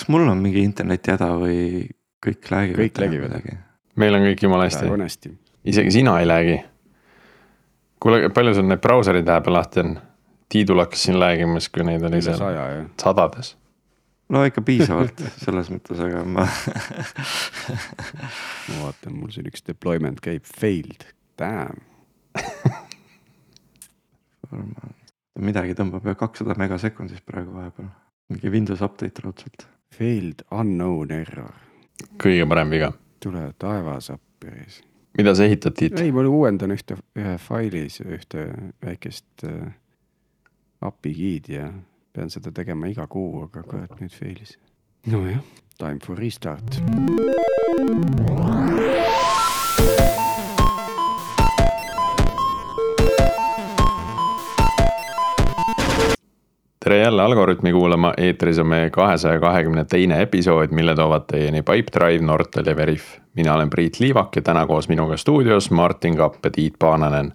kas mul on mingi internetihäda või kõik läägivad? Kõik läägivad. meil on kõik jumala hästi, hästi. isegi sina ei läägi. kuule, palju sul neid brauserid vahepeal lahti on? Tiidul hakkas siin läägimas, kui neid oli seal saja sadades no ikka piisavalt selles mõttes, aga ma ma vaatan, mul siin üks deployment käib failed, damn. midagi tõmbab ja kakssada megasekundis praegu vahepeal. mingi Windows update raudselt. Failed unknown error, kõige parem viga. tule taevas appi. mida sa ehitad, Tiit? ei, ma uuendan ühte, ühe failis ühte väikest äh, API giid ja pean seda tegema iga kuu, aga kurat nüüd failis. nojah, time for restart. Tere jälle Algorütmi kuulama, eetris on meie kahesaja kahekümne teine episood, mille toovad teieni Pipedrive, Nortal ja Veriff. mina olen Priit Liivak ja täna koos minuga stuudios Martin Kapp ja Tiit Paananen.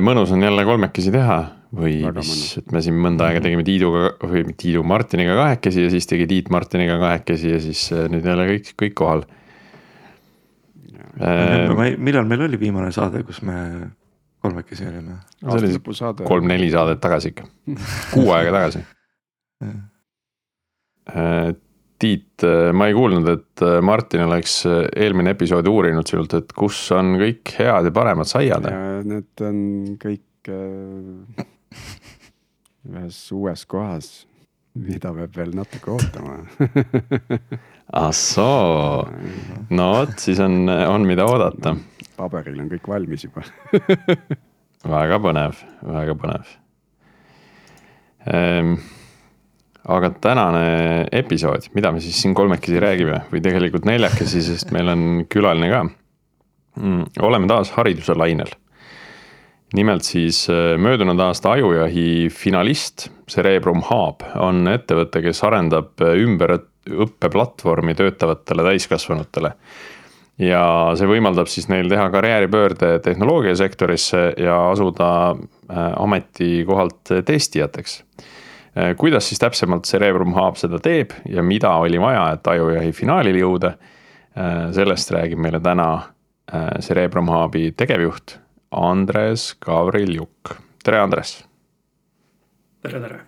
mõnus on jälle kolmekesi teha või mis et me siin mõnda aega tegime Tiiduga või Tiidu Martiniga kahekesi ja siis tegi Tiit Martiniga kahekesi ja siis äh, nüüd jälle kõik, kõik kohal. millal meil oli viimane saade, kus me kolmekesi olime? see oli kolm-neli saadet tagasi ikka, kuu aega tagasi. Tiit, ma ei kuulnud, et äh, Martin oleks äh, eelmine episood uurinud sinult, et kus on kõik head ja paremad saiad. ja need on kõik äh, ühes uues kohas, mida peab veel natuke ootama. ah soo, no vot, siis on, on mida oodata. Paberil on kõik valmis juba. väga põnev, väga põnev ehm,. aga tänane episood, mida me siis siin kolmekesi räägime või tegelikult neljakesi, sest meil on külaline ka mm,. oleme taas hariduse lainel. nimelt siis äh, möödunud aasta ajujahi finalist Cerebrum Hub on ettevõte, kes arendab äh, ümberõppeplatvormi töötavatele täiskasvanutele ja see võimaldab siis neil teha karjääripöörde tehnoloogiasektorisse ja asuda äh, ametikohalt testijateks. kuidas siis täpsemalt Cerebrum Hub seda teeb ja mida oli vaja, et ajujahi finaalini jõuda. sellest räägib meile täna äh, Cerebrum Hubi tegevjuht Andres Gavriljuk, tere Andres. tere, tere.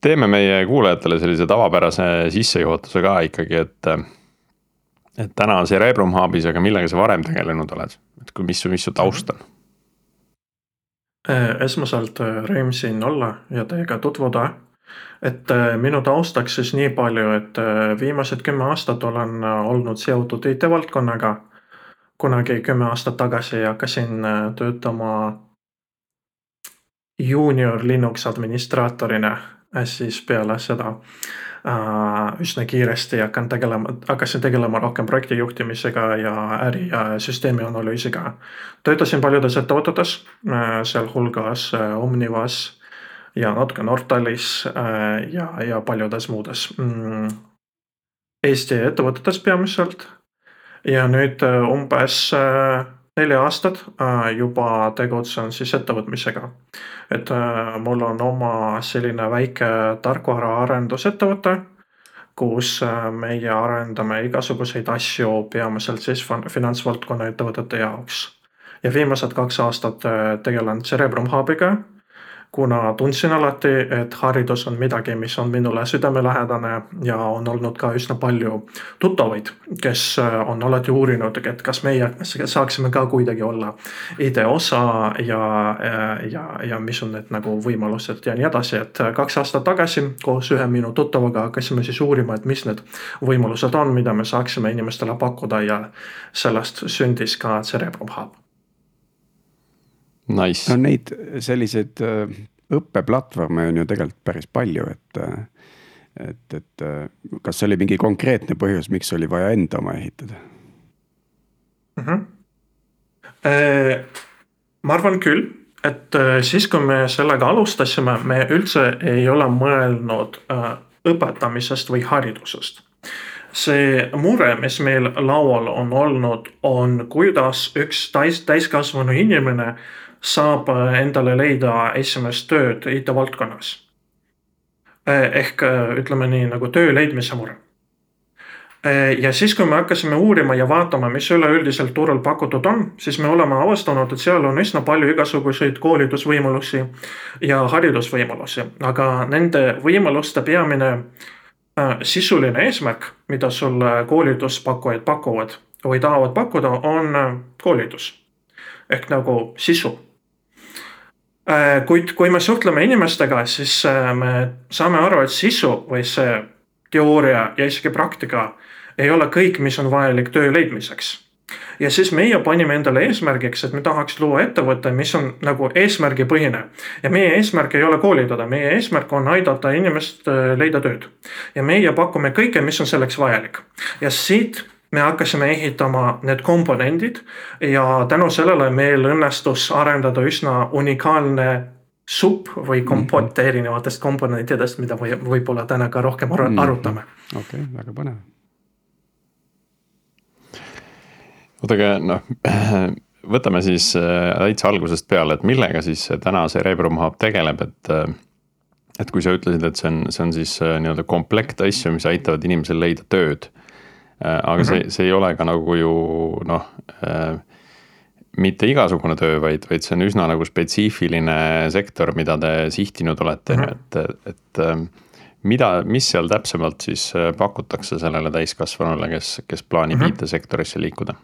teeme meie kuulajatele sellise tavapärase sissejuhatuse ka ikkagi, et et täna on Cerebrum Hubis, aga millega sa varem tegelenud oled, et kui, mis mis su taust on? esmaselt äh, rõõm siin olla ja teiega tutvuda. et äh, minu taustaks siis nii palju, et äh, viimased kümme aastat olen äh, olnud seotud IT-valdkonnaga. kunagi kümme aastat tagasi hakkasin äh, töötama juunior Linux administraatorina, siis peale seda äh, üsna kiiresti hakkan tegelema, hakkasin tegelema rohkem projekti juhtimisega ja äri ja süsteemi analüüsiga. töötasin paljudes ettevõtetes, sealhulgas äh, Omnivas ja natuke Nortalis äh, ja, ja paljudes muudes mm, Eesti ettevõtetes peamiselt. ja nüüd äh, umbes äh, neli aastat äh, juba tegutsen siis ettevõtmisega. et äh, mul on oma selline väike tarkvaraarendusettevõte kus äh, meie arendame igasuguseid asju peamiselt siis fin- finantsvaldkonna ettevõtete jaoks. ja viimased kaks aastat tegelen Cerebrum Hubiga, kuna tundsin alati, et haridus on midagi, mis on minule südamelähedane ja on olnud ka üsna palju tuttavaid, kes äh, on alati uurinud, et kas meie saaksime ka kuidagi olla ideosa ja, ja, ja mis on need nagu võimalused ja nii edasi, et kaks aastat tagasi koos ühe minu tuttavaga hakkasime siis uurima, et mis need võimalused on, mida me saaksime inimestele pakkuda ja sellest sündis ka Cerebrum Hub. Nice no, neid selliseid äh, õppeplatvorme on ju tegelikult päris palju, et. et, et äh, kas oli mingi konkreetne põhjus, miks oli vaja enda oma ehitada? Mhm. Äh, ma arvan küll, et äh, siis, kui me sellega alustasime, me üldse ei ole mõelnud äh, õpetamisest või haridusest. see mure, mis meil laual on olnud, on kuidas üks täis, täiskasvanu inimene saab äh, endale leida esimest tööd IT-valdkonnas. ehk ütleme nii nagu töö leidmise mure. Ja siis, kui me hakkasime uurima ja vaatama, mis üleüldiselt turul pakutud on, siis me oleme avastanud, et seal on üsna palju igasuguseid koolitusvõimalusi ja haridusvõimalusi, aga nende võimaluste peamine äh, sisuline eesmärk, mida sulle koolituspakkujad pakuvad või tahavad pakkuda, on äh, koolitus. Ehk nagu sisu. äh, kuid kui me suhtleme inimestega, siis me saame aru, et sisu või see teooria ja isegi praktika ei ole kõik, mis on vajalik töö leidmiseks. ja siis meie panime endale eesmärgiks, et me tahaks luua ettevõtte, mis on nagu eesmärgipõhine. ja meie eesmärk ei ole koolitada, meie eesmärk on aidata inimest äh, leida tööd. ja meie pakume kõike, mis on selleks vajalik. ja siit me hakkasime ehitama need komponendid ja tänu sellele meil õnnestus arendada üsna unikaalne supp või kompott mm -hmm. erinevatest komponentidest, mida või võib-olla täna ka rohkem mhm. arutame mm okei okay,, väga põnev oota, aga noh, võtame siis äh, täitsa algusest peale, et millega siis täna see Cerebrum Hub tegeleb, et. Äh, et kui sa ütlesid, et see on, see on siis äh, nii-öelda komplekt asju, mis aitavad inimesel leida tööd. Aga mm -hmm. see, see ei ole ka nagu ju noh mitte igasugune töö, vaid, vaid see on üsna nagu spetsiifiline sektor, mida te sihtinud olete mm, -hmm. et, et mida, mis seal täpsemalt siis pakutakse sellele täiskasvanule, kes, kes plaanib mm -hmm. IT-sektorisse liikuda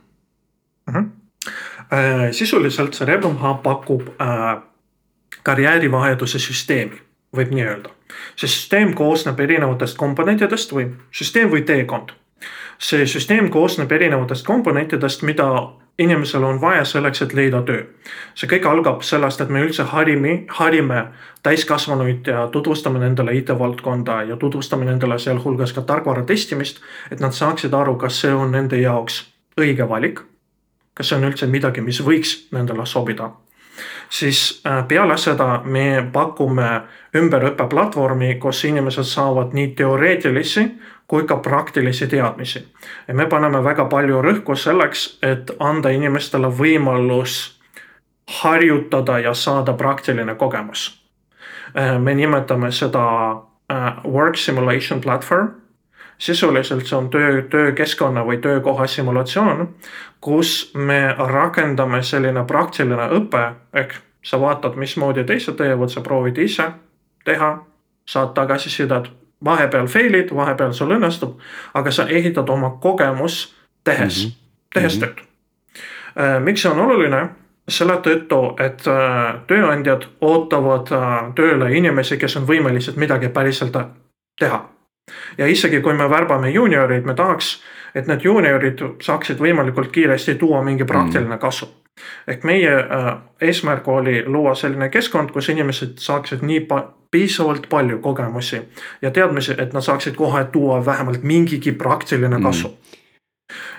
mm. -hmm. sisuliselt Cerebrum pakub äh, karjäärivahetuse süsteemi, võib nii öelda. see süsteem koosneb erinevatest komponentidest või süsteem või teekond. See süsteem koosneb erinevatest komponentidest, mida inimesel on vaja selleks, et leida töö. see kõik algab sellest, et me üldse harime, harime täiskasvanuid ja tutvustame nendele IT-valdkonda ja tutvustame nendele sealhulgas ka tarkvara testimist. et nad saaksid aru, kas see on nende jaoks õige valik kas see on üldse midagi, mis võiks nendele sobida. siis äh, peale seda me pakume ümberõppeplatvormi, kus inimesed saavad nii teoreetilisi kui ka praktilisi teadmisi. ja me paneme väga palju rõhku selleks, et anda inimestele võimalus harjutada ja saada praktiline kogemus. Äh, me nimetame seda äh, work simulation platvorm sisuliselt see on töö, töökeskkonna või töökoha simulatsioon, kus me rakendame selline praktiline õpe, ehk sa vaatad, mismoodi teised teevad, sa proovid ise teha, saad tagasisidet, vahepeal fail'id, vahepeal sul õnnestub, aga sa ehitad oma kogemus tehes mm, -hmm. tehes mhm. tööd. Äh, miks see on oluline? selle tõttu, et äh, tööandjad ootavad äh, tööle inimesi, kes on võimelised midagi päriselt teha ja isegi kui me värbame juunioreid, me tahaks, et need juuniorid saaksid võimalikult kiiresti tuua mingi praktiline mm. kasu. ehk meie eesmärk oli luua selline keskkond, kus inimesed saaksid nii pa piisavalt palju kogemusi ja teadmisi, et nad saaksid kohe tuua vähemalt mingigi praktiline mm. kasu mm..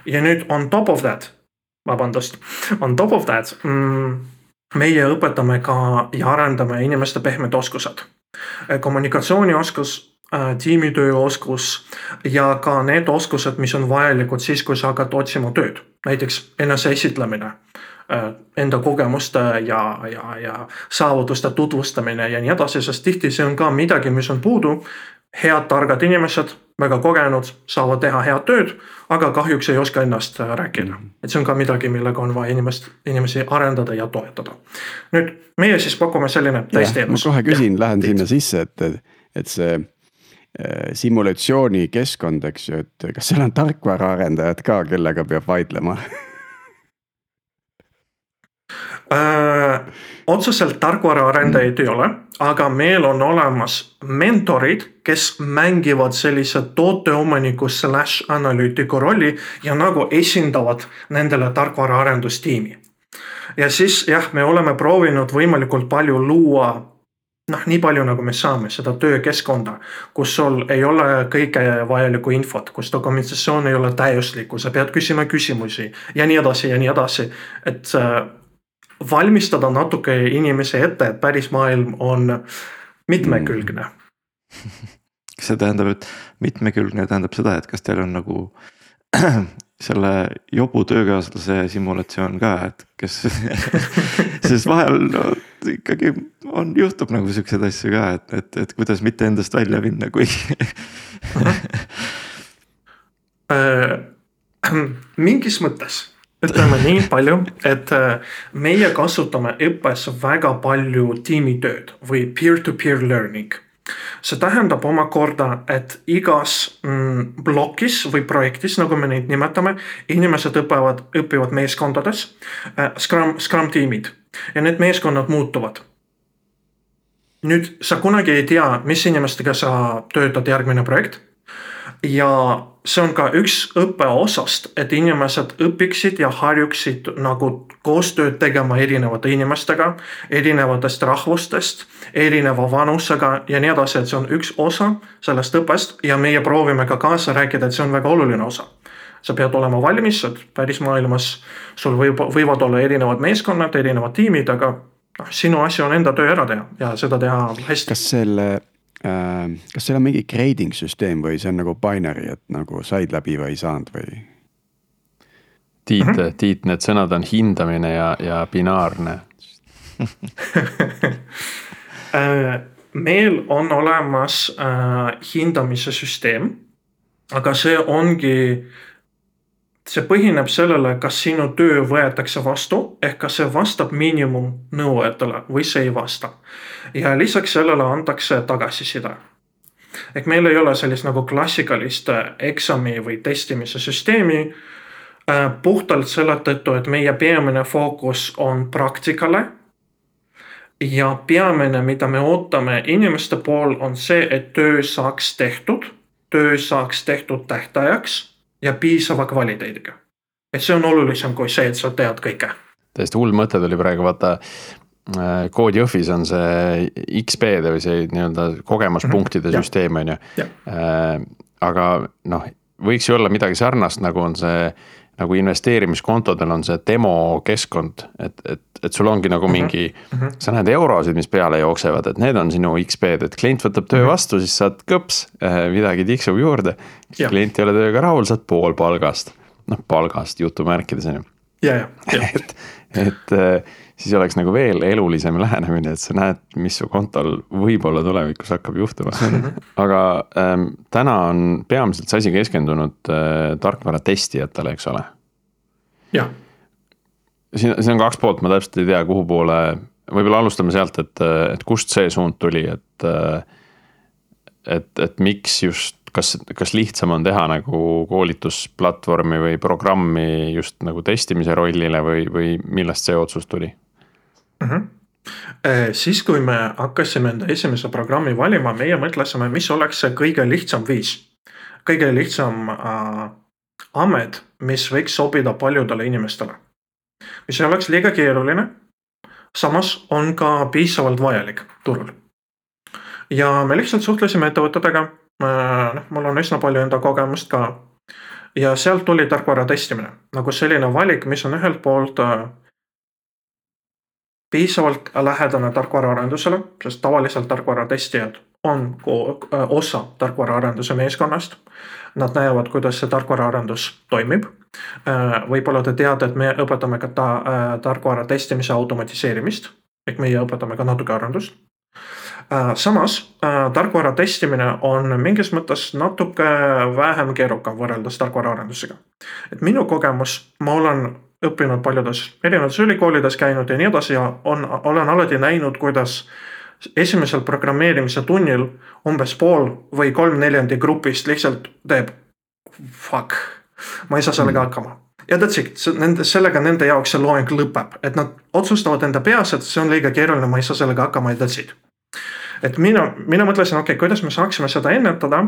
ja nüüd on top of that, vabandust, on top of that mm, meie õpetame ka ja arendame inimeste pehmed oskused. kommunikatsioonioskus Äh, tiimitööoskus ja ka need oskused, mis on vajalikud siis, kui sa hakkad otsima tööd, näiteks enese esitlemine äh, enda kogemuste ja, ja, ja saavutuste tutvustamine ja nii edasi, sest tihti see on ka midagi, mis on puudu. head, targad inimesed, väga kogenud, saavad teha head tööd, aga kahjuks ei oska ennast äh, rääkida. et see on ka midagi, millega on vaja inimest, inimesi arendada ja toetada. nüüd meie siis pakume selline täisteenus. ma kohe küsin, lähen sinna sisse, et, et see Äh, simulatsioonikeskkond, eks ju, et kas seal on tarkvaraarendajad ka, kellega peab vaidlema äh,? otseselt tarkvaraarendajaid ei ole, aga meil on olemas mentorid, kes mängivad sellise tooteomaniku slaš analüütiku rolli ja nagu esindavad nendele tarkvaraarendustiimi. ja siis jah, me oleme proovinud võimalikult palju luua noh, nii palju nagu me saame seda töökeskkonda, kus sul ei ole kõige vajalikku infot, kus dokumentatsioon ei ole täiuslik, kus sa pead küsima küsimusi ja nii edasi ja nii edasi. et äh, valmistada natuke inimesi ette, et päris maailm on mitmekülgne. Kas see tähendab, et mitmekülgne tähendab seda, et kas teil on nagu selle jobu töökaaslase simulatsioon ka, et kes sest vahel no, ikkagi on, juhtub nagu siukseid asju ka, et, et, et kuidas mitte endast välja minna, kuigi äh, mingis mõttes ütleme nii palju, et äh, meie kasutame õppes väga palju tiimitööd või peer-to-peer learning. See tähendab omakorda, et igas mm, plokis või projektis, nagu me neid nimetame, inimesed õpivad, õpivad meeskondades äh,, Scrum, Scrum tiimid. Ja need meeskonnad muutuvad. nüüd sa kunagi ei tea, mis inimestega sa töötad järgmine projekt. Ja see on ka üks õppe osast, et inimesed õpiksid ja harjuksid nagu koostööd tegema erinevate inimestega, erinevatest rahvustest, erineva vanusega ja nii edasi, et see on üks osa sellest õppest ja meie proovime ka kaasa rääkida, et see on väga oluline osa. sa pead olema valmis, et pärismaailmas sul võib, võivad olla erinevad meeskonnad, erinevad tiimid, aga noh, sinu asi on enda töö ära teha ja seda teha hästi. kas selle kas seal on mingi grading süsteem või see on nagu binary, et nagu said läbi või ei saanud või? Tiit mm, -hmm. Tiit, need sõnad on hindamine ja, ja binaarne äh, meil on olemas äh, hindamise süsteem, aga see ongi see põhineb sellele, kas sinu töö võetakse vastu, ehk kas see vastab miinimumnõuetele või see ei vasta. ja lisaks sellele antakse tagasiside. ehk meil ei ole sellist nagu klassikalist eksami või testimise süsteemi. Äh, puhtalt selle tõttu, et meie peamine fookus on praktikale. ja peamine, mida me ootame inimeste pool, on see, et töö saaks tehtud, töö saaks tehtud tähtajaks ja piisava kvaliteediga. et see on olulisem kui see, et sa tead kõike. täiesti hull mõte tuli praegu, vaata äh, kood Jõhvis on see XP-de või see nii-öelda kogemuspunktide mm -hmm. süsteem on ju. Äh, aga noh, võiks ju olla midagi sarnast, nagu on see nagu investeerimiskontodel on see demokeskkond, et, et, et sul ongi nagu mhm. mingi mm, -hmm. sa näed eurosid, mis peale jooksevad, et need on sinu XP-d, et klient võtab töö mhm. vastu, siis saad kõps, eh, midagi tiksub juurde. klient ei ole tööga rahul, saad pool palgast, noh palgast jutumärkides on ju. et, et eh, siis oleks nagu veel elulisem lähenemine, et sa näed, mis su kontol võib-olla tulevikus hakkab juhtuma. aga ähm, täna on peamiselt see asi keskendunud äh, tarkvara testijatele, eks ole. jah. siin, siin on kaks poolt, ma täpselt ei tea, kuhu poole, võib-olla alustame sealt, et, et kust see suund tuli, et äh,. et, et miks just, kas, kas lihtsam on teha nagu koolitusplatvormi või programmi just nagu testimise rollile või, või millest see otsus tuli? Mm. -hmm siis, kui me hakkasime enda esimese programmi valima, meie mõtlesime, mis oleks see kõige lihtsam viis, kõige lihtsam äh, amet, mis võiks sobida paljudele inimestele. mis ei oleks liiga keeruline, samas on ka piisavalt vajalik turul. ja me lihtsalt suhtlesime ettevõtetega äh,, noh, mul on üsna palju enda kogemust ka. ja sealt tuli tarkvara testimine nagu selline valik, mis on ühelt poolt äh, piisavalt lähedane tarkvaraarendusele, sest tavaliselt tarkvaratestijad on äh, osa tarkvaraarenduse meeskonnast. Nad näevad, kuidas see tarkvaraarendus toimib. Äh, võib-olla te teate, et me õpetame ka ta, äh, tarkvara testimise automatiseerimist ehk meie õpetame ka natuke arendust. samas tarkvara testimine on mingis mõttes natuke vähem keerukam võrreldes tarkvaraarendusega. et minu kogemus, ma olen õppinud paljudes erinevates ülikoolides käinud ja nii edasi ja on, olen alati näinud, kuidas esimesel programmeerimise tunnil umbes pool või kolm neljandik grupist lihtsalt teeb fuck, ma ei saa sellega mm. hakkama. ja that's it, nende, sellega nende jaoks see loeng lõpeb, et nad otsustavad enda peas, et see on liiga keeruline, ma ei saa sellega hakkama ja that's it. et mina, mina mõtlesin, okei okay,, kuidas me saaksime seda ennetada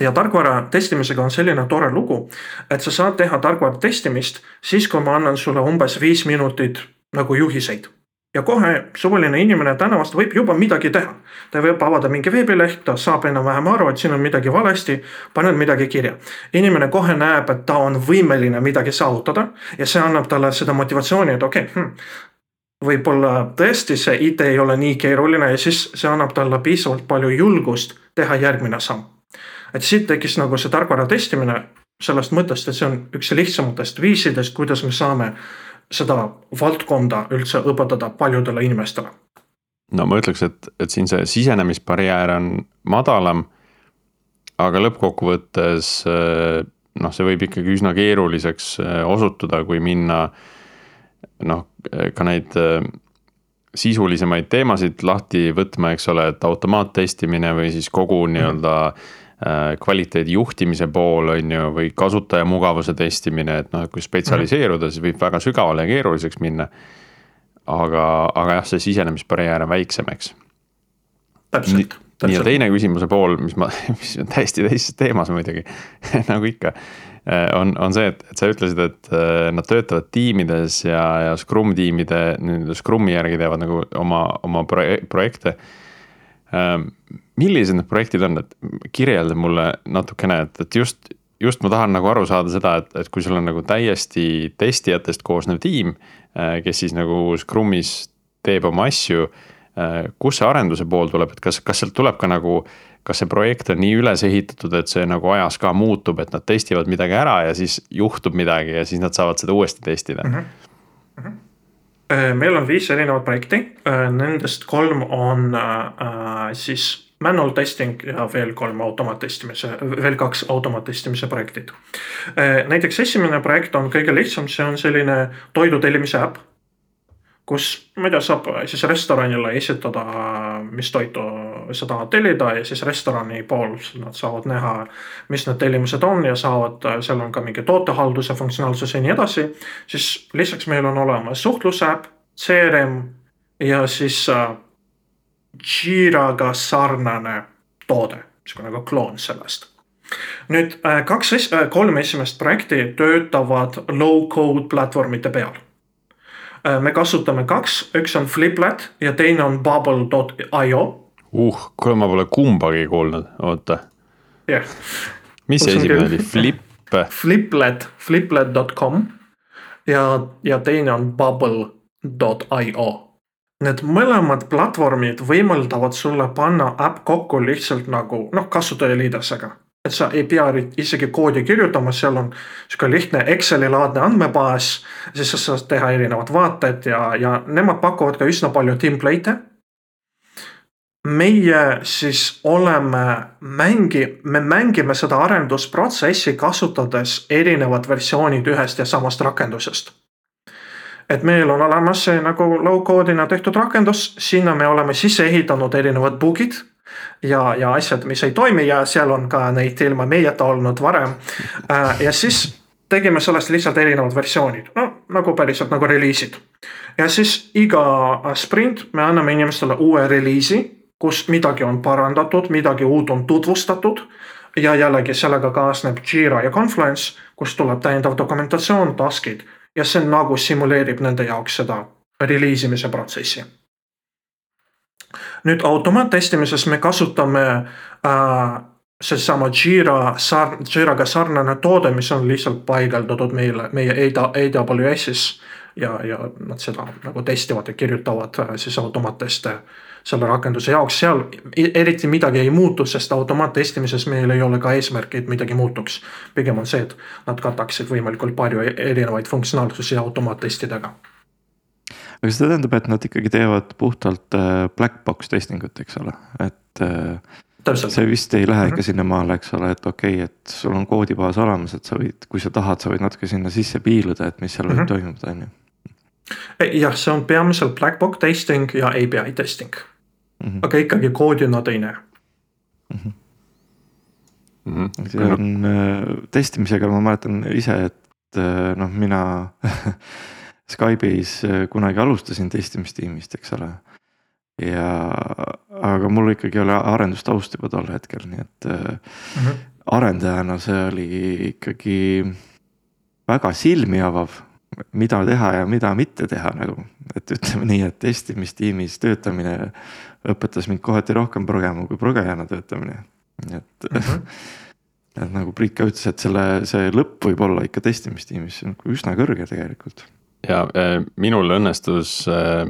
ja tarkvara testimisega on selline tore lugu, et sa saad teha tarkvara testimist siis, kui ma annan sulle umbes viis minutit nagu juhiseid. ja kohe suvaline inimene tänavast võib juba midagi teha. ta võib avada mingi veebileht, ta saab enam-vähem aru, et siin on midagi valesti, paned midagi kirja. inimene kohe näeb, et ta on võimeline midagi saavutada ja see annab talle seda motivatsiooni, et okei okay, hmm, võib-olla tõesti see IT ei ole nii keeruline ja siis see annab talle piisavalt palju julgust teha järgmine samm et siit tekkis nagu see tarkvara testimine sellest mõttest, et see on üks lihtsamatest viisidest, kuidas me saame seda valdkonda üldse õpetada paljudele inimestele. no ma ütleks, et, et siin see sisenemisbarjäär on madalam. aga lõppkokkuvõttes äh, noh, see võib ikkagi üsna keeruliseks äh, osutuda, kui minna noh, ka neid sisulisemaid teemasid lahti võtma, eks ole, et automaattestimine või siis kogu nii-öelda äh, kvaliteedi juhtimise pool on ju, või kasutaja mugavuse testimine, et noh, et kui spetsialiseeruda, siis võib väga sügavale ja keeruliseks minna. aga, aga jah, see sisenemisbarjäär on väiksem, eks. täpselt. nii ja teine küsimuse pool, mis ma, mis on täiesti teises teemas muidugi nagu ikka Äh, on, on see, et, et sa ütlesid, et äh, nad töötavad tiimides ja, ja Scrum tiimide, nii-öelda Scrumi järgi teevad nagu oma, oma projekte. Millised need projektid on, et kirjelda mulle natukene, et, et just, just ma tahan nagu aru saada seda, et, et kui sul on nagu täiesti testijatest koosnev tiim, äh, kes siis nagu Scrumis teeb oma asju. kus see arenduse pool tuleb, et kas, kas sealt tuleb ka nagu kas see projekt on nii üles ehitatud, et see nagu ajas ka muutub, et nad testivad midagi ära ja siis juhtub midagi ja siis nad saavad seda uuesti testida mm? -hmm. meil on viis erinevat projekti, äh, nendest kolm on äh, siis manual testing ja veel kolm automaattestimise, veel kaks automaattestimise projektit. näiteks esimene projekt on kõige lihtsam, see on selline toidu tellimise äpp kus, tea, saab siis restoranile esitada, mis toitu sa tahad tellida ja siis restorani pool nad saavad näha, mis need tellimused on ja saavad, seal on ka mingi tootehalduse funktsionaalsus ja nii edasi. siis lisaks meil on olemas suhtlusäpp, CRM ja siis äh, Jiraga sarnane toode, niisugune nagu kloon sellest nüüd äh, kaks, äh, kolm esimest projekti töötavad low-code platvormide peal Äh, me kasutame kaks, üks on Fliplet ja teine on bubble.io. uh, kuule, ma pole kumbagi kuulnud, oota. jah yeah.. mis see esimene oli, Flip? Fliplet, fliplet.com ja, ja teine on bubble.io. Need mõlemad platvormid võimaldavad sulle panna äpp kokku lihtsalt nagu noh, kasutajaliidesega et sa ei pea isegi koodi kirjutama, seal on sihuke lihtne Exceli laadne andmebaas. siis sa saad teha erinevad vaated ja, ja nemad pakuvad ka üsna palju template'e. meie siis oleme mängi-, me mängime seda arendusprotsessi kasutades erinevad versioonid ühest ja samast rakendusest et meil on olemas see nagu low-code'ina tehtud rakendus, sinna me oleme sisse ehitanud erinevad bug'id ja, ja asjad, mis ei toimi ja seal on ka neid ilma meieta olnud varem. Äh, ja siis tegime sellest lihtsalt erinevad versioonid, no nagu päriselt nagu reliisid. ja siis iga sprint me anname inimestele uue reliisi, kus midagi on parandatud, midagi uut on tutvustatud. ja jällegi sellega kaasneb Jira ja Confluence, kus tuleb täiendav dokumentatsioon, task'id ja see nagu simuleerib nende jaoks seda reliisimise protsessi nüüd automaattestimises me kasutame äh, seesama Jira sar-, Jiraga sarnane toode, mis on lihtsalt paigaldatud meile, meie AWS-is. ja, ja nad seda nagu testivad ja kirjutavad äh, siis automaatteste selle rakenduse jaoks, seal eriti midagi ei muutu, sest automaattestimises meil ei ole ka eesmärki, et midagi muutuks. pigem on see, et nad kataksid võimalikult palju e-, erinevaid funktsionaalsusi automaattestidega aga see tähendab, et nad ikkagi teevad puhtalt äh, black box testing ut, eks ole, et. Äh, Täpselt. see vist ei lähe ikka mhm. sinnamaale, eks ole, et okei okay,, et sul on koodibaas olemas, et sa võid, kui sa tahad, sa võid natuke sinna sisse piiluda, et mis seal võib mm -hmm. toimuda, on ju. jah, see on peamiselt black box testing ja API testing mm. -hmm. aga ikkagi koodi nad ei näe mm. -hmm. Mm -hmm. see on äh, testimisega ma mäletan ise, et äh, noh, mina Skype'is äh, kunagi alustasin testimistiimist, eks ole. ja, aga mul ikkagi oli arendustaust juba tol hetkel, nii et mm -hmm. arendajana see oli ikkagi väga silmi avav, mida teha ja mida mitte teha nagu. et ütleme nii, et testimistiimis töötamine õpetas mind kohati rohkem progema kui progejana töötamine, et mm. -hmm et nagu Priit ka ütles, et selle, see lõpp võib olla ikka testimistiimis nagu üsna kõrge tegelikult ja äh, minul õnnestus äh,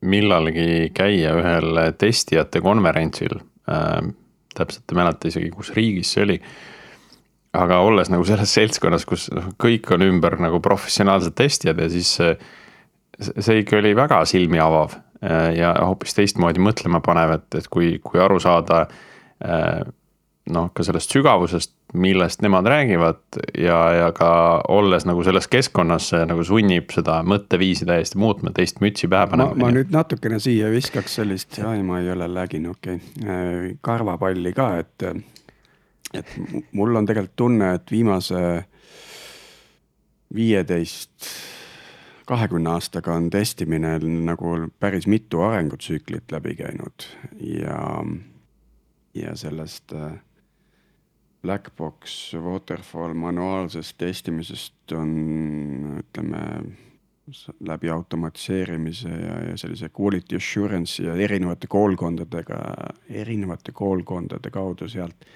millalgi käia ühel testijate konverentsil. Äh, täpselt ei mäleta isegi, kus riigis see oli. aga olles nagu selles seltskonnas, kus noh, kõik on ümber nagu professionaalsed testijad ja siis see, see ikka oli väga silmi avav ja hoopis teistmoodi mõtlema panev, et, et kui, kui aru saada äh, noh, ka sellest sügavusest, millest nemad räägivad ja, ja ka olles nagu selles keskkonnas, see nagu sunnib seda mõtteviisi täiesti muutma, teist mütsi pähe panema. ma nüüd natukene siia viskaks sellist, ai ma ei ole läginud, okei okay., karvapalli ka, et et mul on tegelikult tunne, et viimase viieteist, kahekümne aastaga on testimine nagu päris mitu arengutsüklit läbi käinud ja, ja sellest äh, black box waterfall manuaalsest testimisest on, ütleme läbi automatiseerimise ja, ja sellise quality assurance'i ja erinevate koolkondadega, erinevate koolkondade kaudu sealt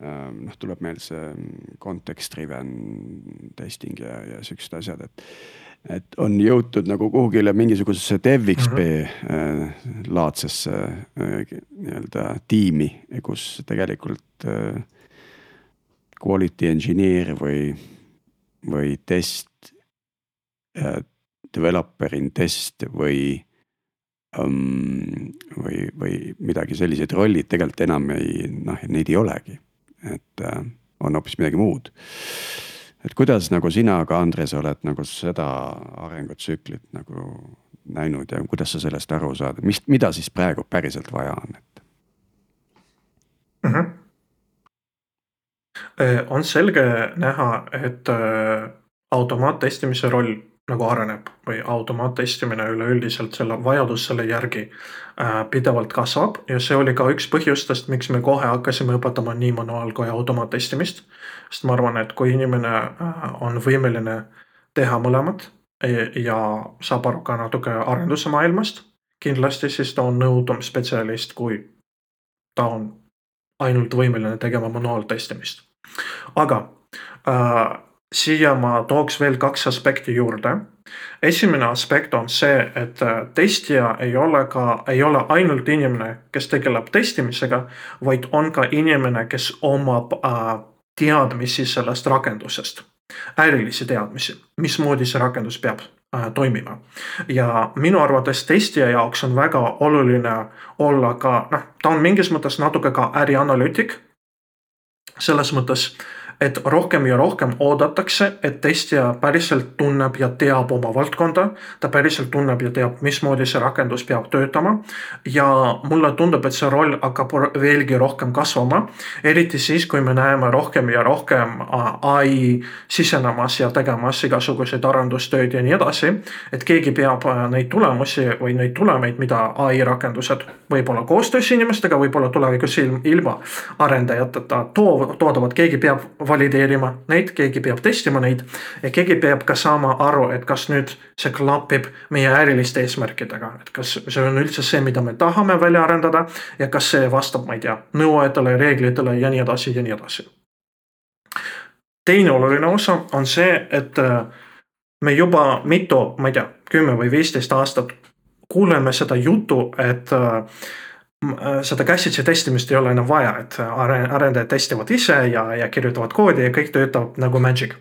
Ehm, noh, tuleb meil see context driven testing ja, ja siuksed asjad, et. Et on jõutud nagu kuhugile mingisugusesse DevXP mm -hmm. laadsesse äh, nii-öelda tiimi, kus tegelikult äh, quality engineer või, või test äh,, developer in test või um,. või, või midagi sellised rollid tegelikult enam ei, noh, neid ei olegi et äh, on hoopis midagi muud. Et kuidas nagu sina ka, Andres, oled nagu seda arengutsüklit nagu näinud ja kuidas sa sellest aru saad, mis, mida siis praegu päriselt vaja on, et mm? -hmm. on selge näha, et äh, automaattestimise roll nagu areneb või automaattestimine üleüldiselt selle vajadus selle järgi äh, pidevalt kasvab ja see oli ka üks põhjustest, miks me kohe hakkasime õpetama nii manuaal kui automaattestimist. sest ma arvan, et kui inimene äh, on võimeline teha mõlemat ja saab aru ka natuke arenduse maailmast, kindlasti siis ta on nõudum spetsialist, kui ta on ainult võimeline tegema manuaaltestimist. aga äh, siia ma tooks veel kaks aspekti juurde. esimene aspekt on see, et äh, testija ei ole ka, ei ole ainult inimene, kes tegeleb testimisega, vaid on ka inimene, kes omab äh, teadmisi sellest rakendusest. ärilisi teadmisi, mismoodi see rakendus peab äh, toimima. ja minu arvates testija jaoks on väga oluline olla ka, noh, ta on mingis mõttes natuke ka ärianalüütik. selles mõttes et rohkem ja rohkem oodatakse, et testija päriselt tunneb ja teab oma valdkonda. ta päriselt tunneb ja teab, mismoodi see rakendus peab töötama. ja mulle tundub, et see roll hakkab veelgi rohkem kasvama. eriti siis, kui me näeme rohkem ja rohkem ai sisenemas ja tegemas igasuguseid arendustööd ja nii edasi. et keegi peab neid tulemusi või neid tulemeid, mida ai rakendused võib-olla koostöös inimestega, võib-olla tulevikus ilma arendajateta toodavad, keegi peab valideerima neid, keegi peab testima neid ja keegi peab ka saama aru, et kas nüüd see klapib meie äriliste eesmärkidega, et kas see on üldse see, mida me tahame välja arendada ja kas see vastab, ma ei tea, nõuetele, reeglitele ja nii edasi ja nii edasi. teine oluline osa on see, et äh, me juba mitu, ma ei tea, kümme või viisteist aastat kuuleme seda juttu, et äh, seda käsitsi testimist ei ole enam vaja, et arendajad testivad ise ja, ja kirjutavad koodi ja kõik töötab nagu magic.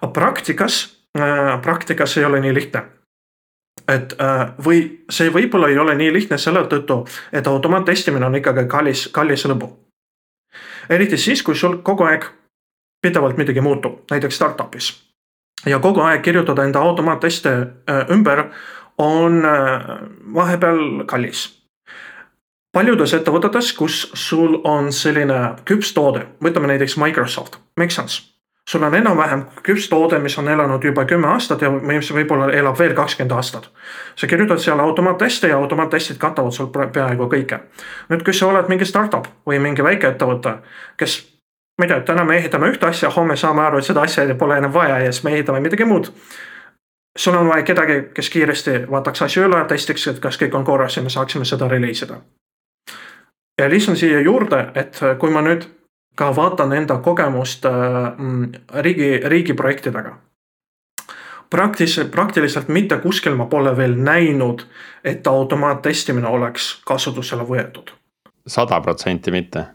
aga praktikas, äh, praktikas ei ole nii lihtne. et äh, või see võib-olla ei ole nii lihtne selle tõttu, et automaattestimine on ikkagi kallis, kallis lõbu. eriti siis, kui sul kogu aeg pidevalt midagi muutub, näiteks startup'is. ja kogu aeg kirjutada enda automaatteste ümber on vahepeal kallis paljudes ettevõtetes, kus sul on selline küps toode, võtame näiteks Microsoft, make sense. sul on enam-vähem küps toode, mis on elanud juba kümme aastat ja mis võib-olla elab veel kakskümmend aastat. sa kirjutad seal automaatteste ja automaattestid katavad sul peaaegu kõike. nüüd, kui sa oled mingi startup või mingi väikeettevõte, kes ma ei tea, täna me ehitame ühte asja, homme saame aru, et seda asja pole enam vaja ja siis me ehitame midagi muud sul on vaja kedagi, kes kiiresti vaataks asju üle, testiks, et kas kõik on korras ja me saaksime seda reliisida ja lisan siia juurde, et äh, kui ma nüüd ka vaatan enda kogemust äh, mm, riigi, riigiprojektidega. praktiliselt, praktiliselt mitte kuskil ma pole veel näinud, et automaattestimine oleks kasutusele võetud. sada protsenti mitte.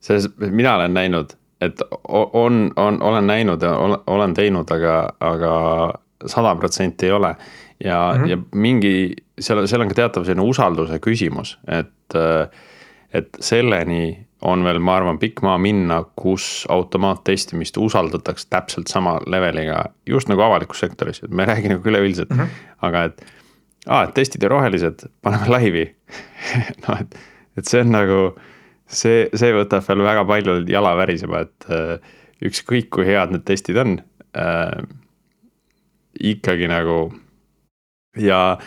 selles, mina olen näinud et on, on, olen näinud ja olen teinud, aga, aga sada protsenti ei ole. ja mm, -hmm. ja mingi, seal, seal on ka teatav selline usalduse küsimus, et, et selleni on veel, ma arvan, pikk maa minna, kus automaattestimist usaldatakse täpselt sama leveliga, just nagu avalikus sektoris, et me ei räägi nagu üleüldiselt mm, -hmm. aga et. aa, et testid on rohelised, paneme laivi noh, et, et see on nagu, see, see võtab veel väga palju jala värisema, et äh, ükskõik kui head need testid on äh,. ikkagi nagu ja,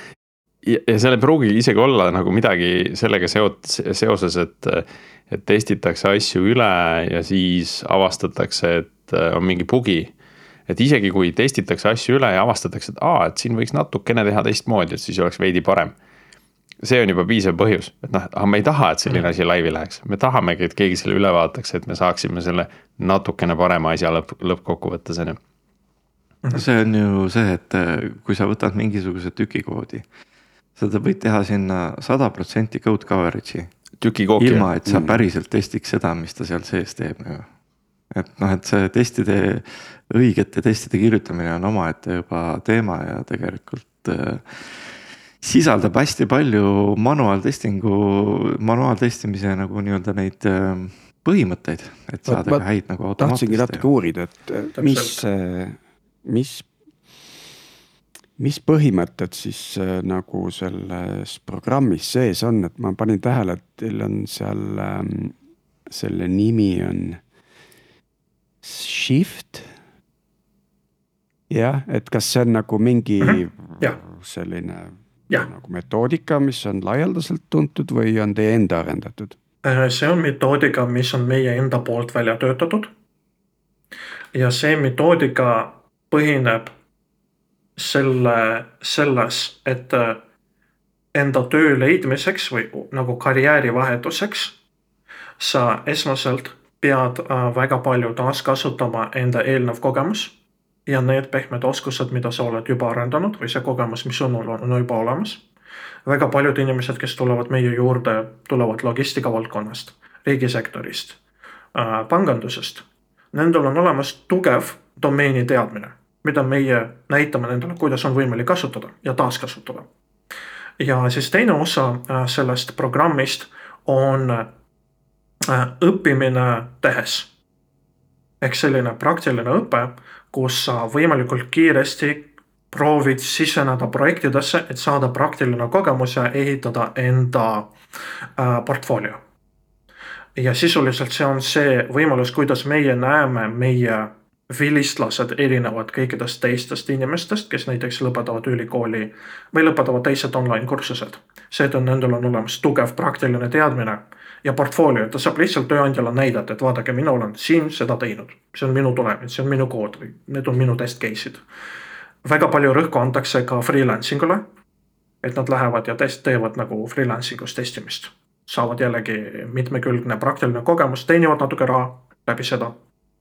ja, seal ei pruugi isegi olla nagu midagi sellega seot-, seoses, et et testitakse asju üle ja siis avastatakse, et äh, on mingi bugi. et isegi kui testitakse asju üle ja avastatakse, et aa, et siin võiks natukene teha teistmoodi, et siis oleks veidi parem. see on juba piisav põhjus, et noh, aga me ei taha, et selline asi laivi läheks, me tahamegi, et keegi selle üle vaataks, et me saaksime selle natukene parema asja lõpp, lõppkokkuvõttes on ju. see on ju see, et äh, kui sa võtad mingisuguse tükikoodi, sa võid teha sinna sada protsenti code coverage'i tükikooki. ilma, et sa mm. päriselt testiks seda, mis ta seal sees teeb nagu. et noh, et see testide, õigete testide kirjutamine on omaette juba teema ja tegelikult äh, sisaldab hästi palju manual testing'u, manuaaltestimise nagu nii-öelda neid äh, põhimõtteid, et saada ka häid nagu. tahtsingi natuke uurida, et mis, mis mis põhimõtted siis äh, nagu selles programmis sees on, et ma panin tähele, et teil on seal ähm,, selle nimi on Shift. jah, et kas see on nagu mingi mm -hmm. selline ja. nagu metoodika, mis on laialdaselt tuntud või on teie enda arendatud? Äh, see on metoodika, mis on meie enda poolt välja töötatud. ja see metoodika põhineb selle, selles, et äh, enda töö leidmiseks või nagu karjäärivahetuseks sa esmaselt pead äh, väga palju taaskasutama enda eelnev kogemus ja need pehmed oskused, mida sa oled juba arendanud või see kogemus, mis sinul on, on juba olemas. väga paljud inimesed, kes tulevad meie juurde, tulevad logistika valdkonnast, riigisektorist, äh, pangandusest. Nendel on olemas tugev domeeni teadmine mida meie näitame nendele, kuidas on võimalik kasutada ja taaskasutada. ja siis teine osa äh, sellest programmist on äh, õppimine tehes. ehk selline praktiline õpe, kus sa võimalikult kiiresti proovid siseneda projektidesse, et saada praktiline kogemus ja ehitada enda äh, portfoolio. ja sisuliselt see on see võimalus, kuidas meie näeme meie vilistlased erinevad kõikidest teistest inimestest, kes näiteks lõpetavad ülikooli või lõpetavad teised online kursused. see, et on nendel on olemas tugev praktiline teadmine ja portfoolio, ta saab lihtsalt tööandjale näidata, et vaadake, mina olen siin seda teinud, see on minu tulemid, see on minu kood või need on minu test case'id. väga palju rõhku antakse ka freelancing ule. et nad lähevad ja test teevad nagu freelancing us testimist, saavad jällegi mitmekülgne praktiline kogemus, teenivad natuke raha läbi seda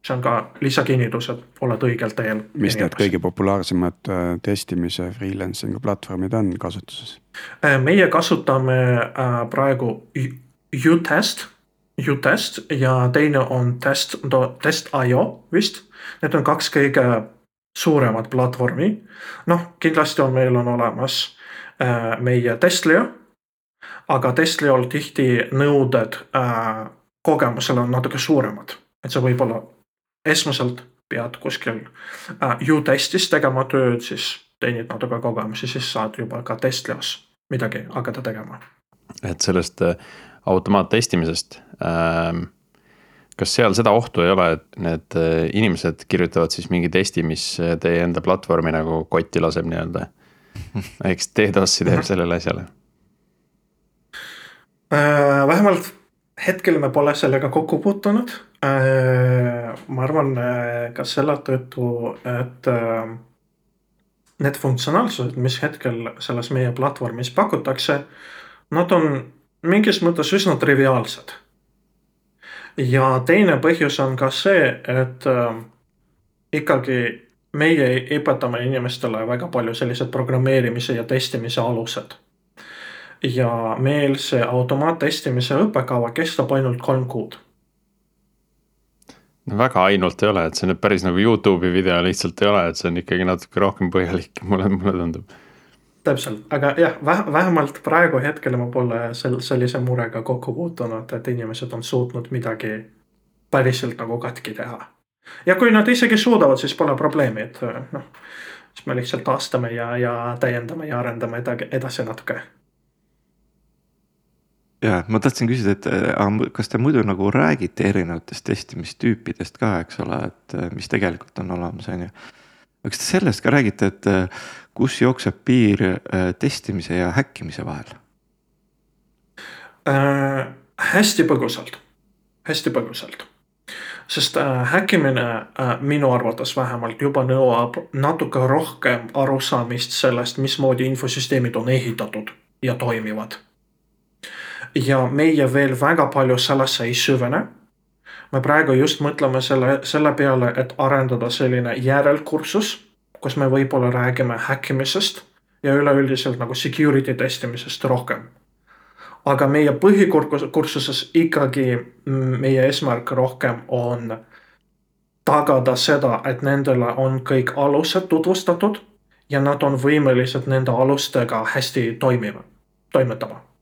see on ka lisakinnitus, et oled õigel teel. mis need kõige populaarsemad äh, testimise freelancing'u platvormid on kasutuses? Äh, meie kasutame äh, praegu Utest, Utest ja teine on test, test.io vist. Need on kaks kõige suuremat platvormi. noh, kindlasti on, meil on olemas meie Testlio. aga Testliol tihti nõuded kogemusele on natuke suuremad et see võib olla esmaselt pead kuskil äh, U-testis tegema tööd, siis teenid natuke kogemusi, siis saad juba ka testleos midagi hakata tegema. et sellest äh, automaattestimisest ähm,. kas seal seda ohtu ei ole, et need äh, inimesed kirjutavad siis mingi testi, mis teie enda platvormi nagu kotti laseb nii-öelda? eks DDoS-i teeb sellele asjale äh,? vähemalt hetkel me pole sellega kokku puutunud. Ma arvan äh, ka selle tõttu, et äh, need funktsionaalsused, mis hetkel selles meie platvormis pakutakse, nad on mingis mõttes üsna triviaalsed. ja teine põhjus on ka see, et äh, ikkagi meie õpetame inimestele väga palju sellised programmeerimise ja testimise alused ja meil see automaattestimise õppekava kestab ainult kolm kuud. No väga ainult ei ole, et see nüüd päris nagu Youtube'i video lihtsalt ei ole, et see on ikkagi natuke rohkem põhjalik, mulle, mulle tundub. täpselt, aga jah, vähemalt praegu hetkel ma pole sel-, sellise murega kokku puutunud, et inimesed on suutnud midagi päriselt nagu katki teha. ja kui nad isegi suudavad, siis pole probleemi, et noh, siis me lihtsalt taastame ja, ja täiendame ja arendame edasi natuke ja ma tahtsin küsida, et aga kas te muidu nagu räägite erinevatest testimistüüpidest ka, eks ole, et mis tegelikult on olemas, on ju. kas te sellest ka räägite, et kus jookseb piir äh, testimise ja häkkimise vahel äh,? hästi põgusalt, hästi põgusalt sest äh, häkkimine äh, minu arvates vähemalt juba nõuab natuke rohkem arusaamist sellest, mismoodi infosüsteemid on ehitatud ja toimivad ja meie veel väga palju sellesse ei süvene. me praegu just mõtleme selle, selle peale, et arendada selline järelkursus, kus me võib-olla räägime häkkimisest ja üleüldiselt nagu security testimisest rohkem. aga meie põhikursuses ikkagi meie eesmärk rohkem on tagada seda, et nendele on kõik alused tutvustatud ja nad on võimelised nende alustega hästi toimima, toimetama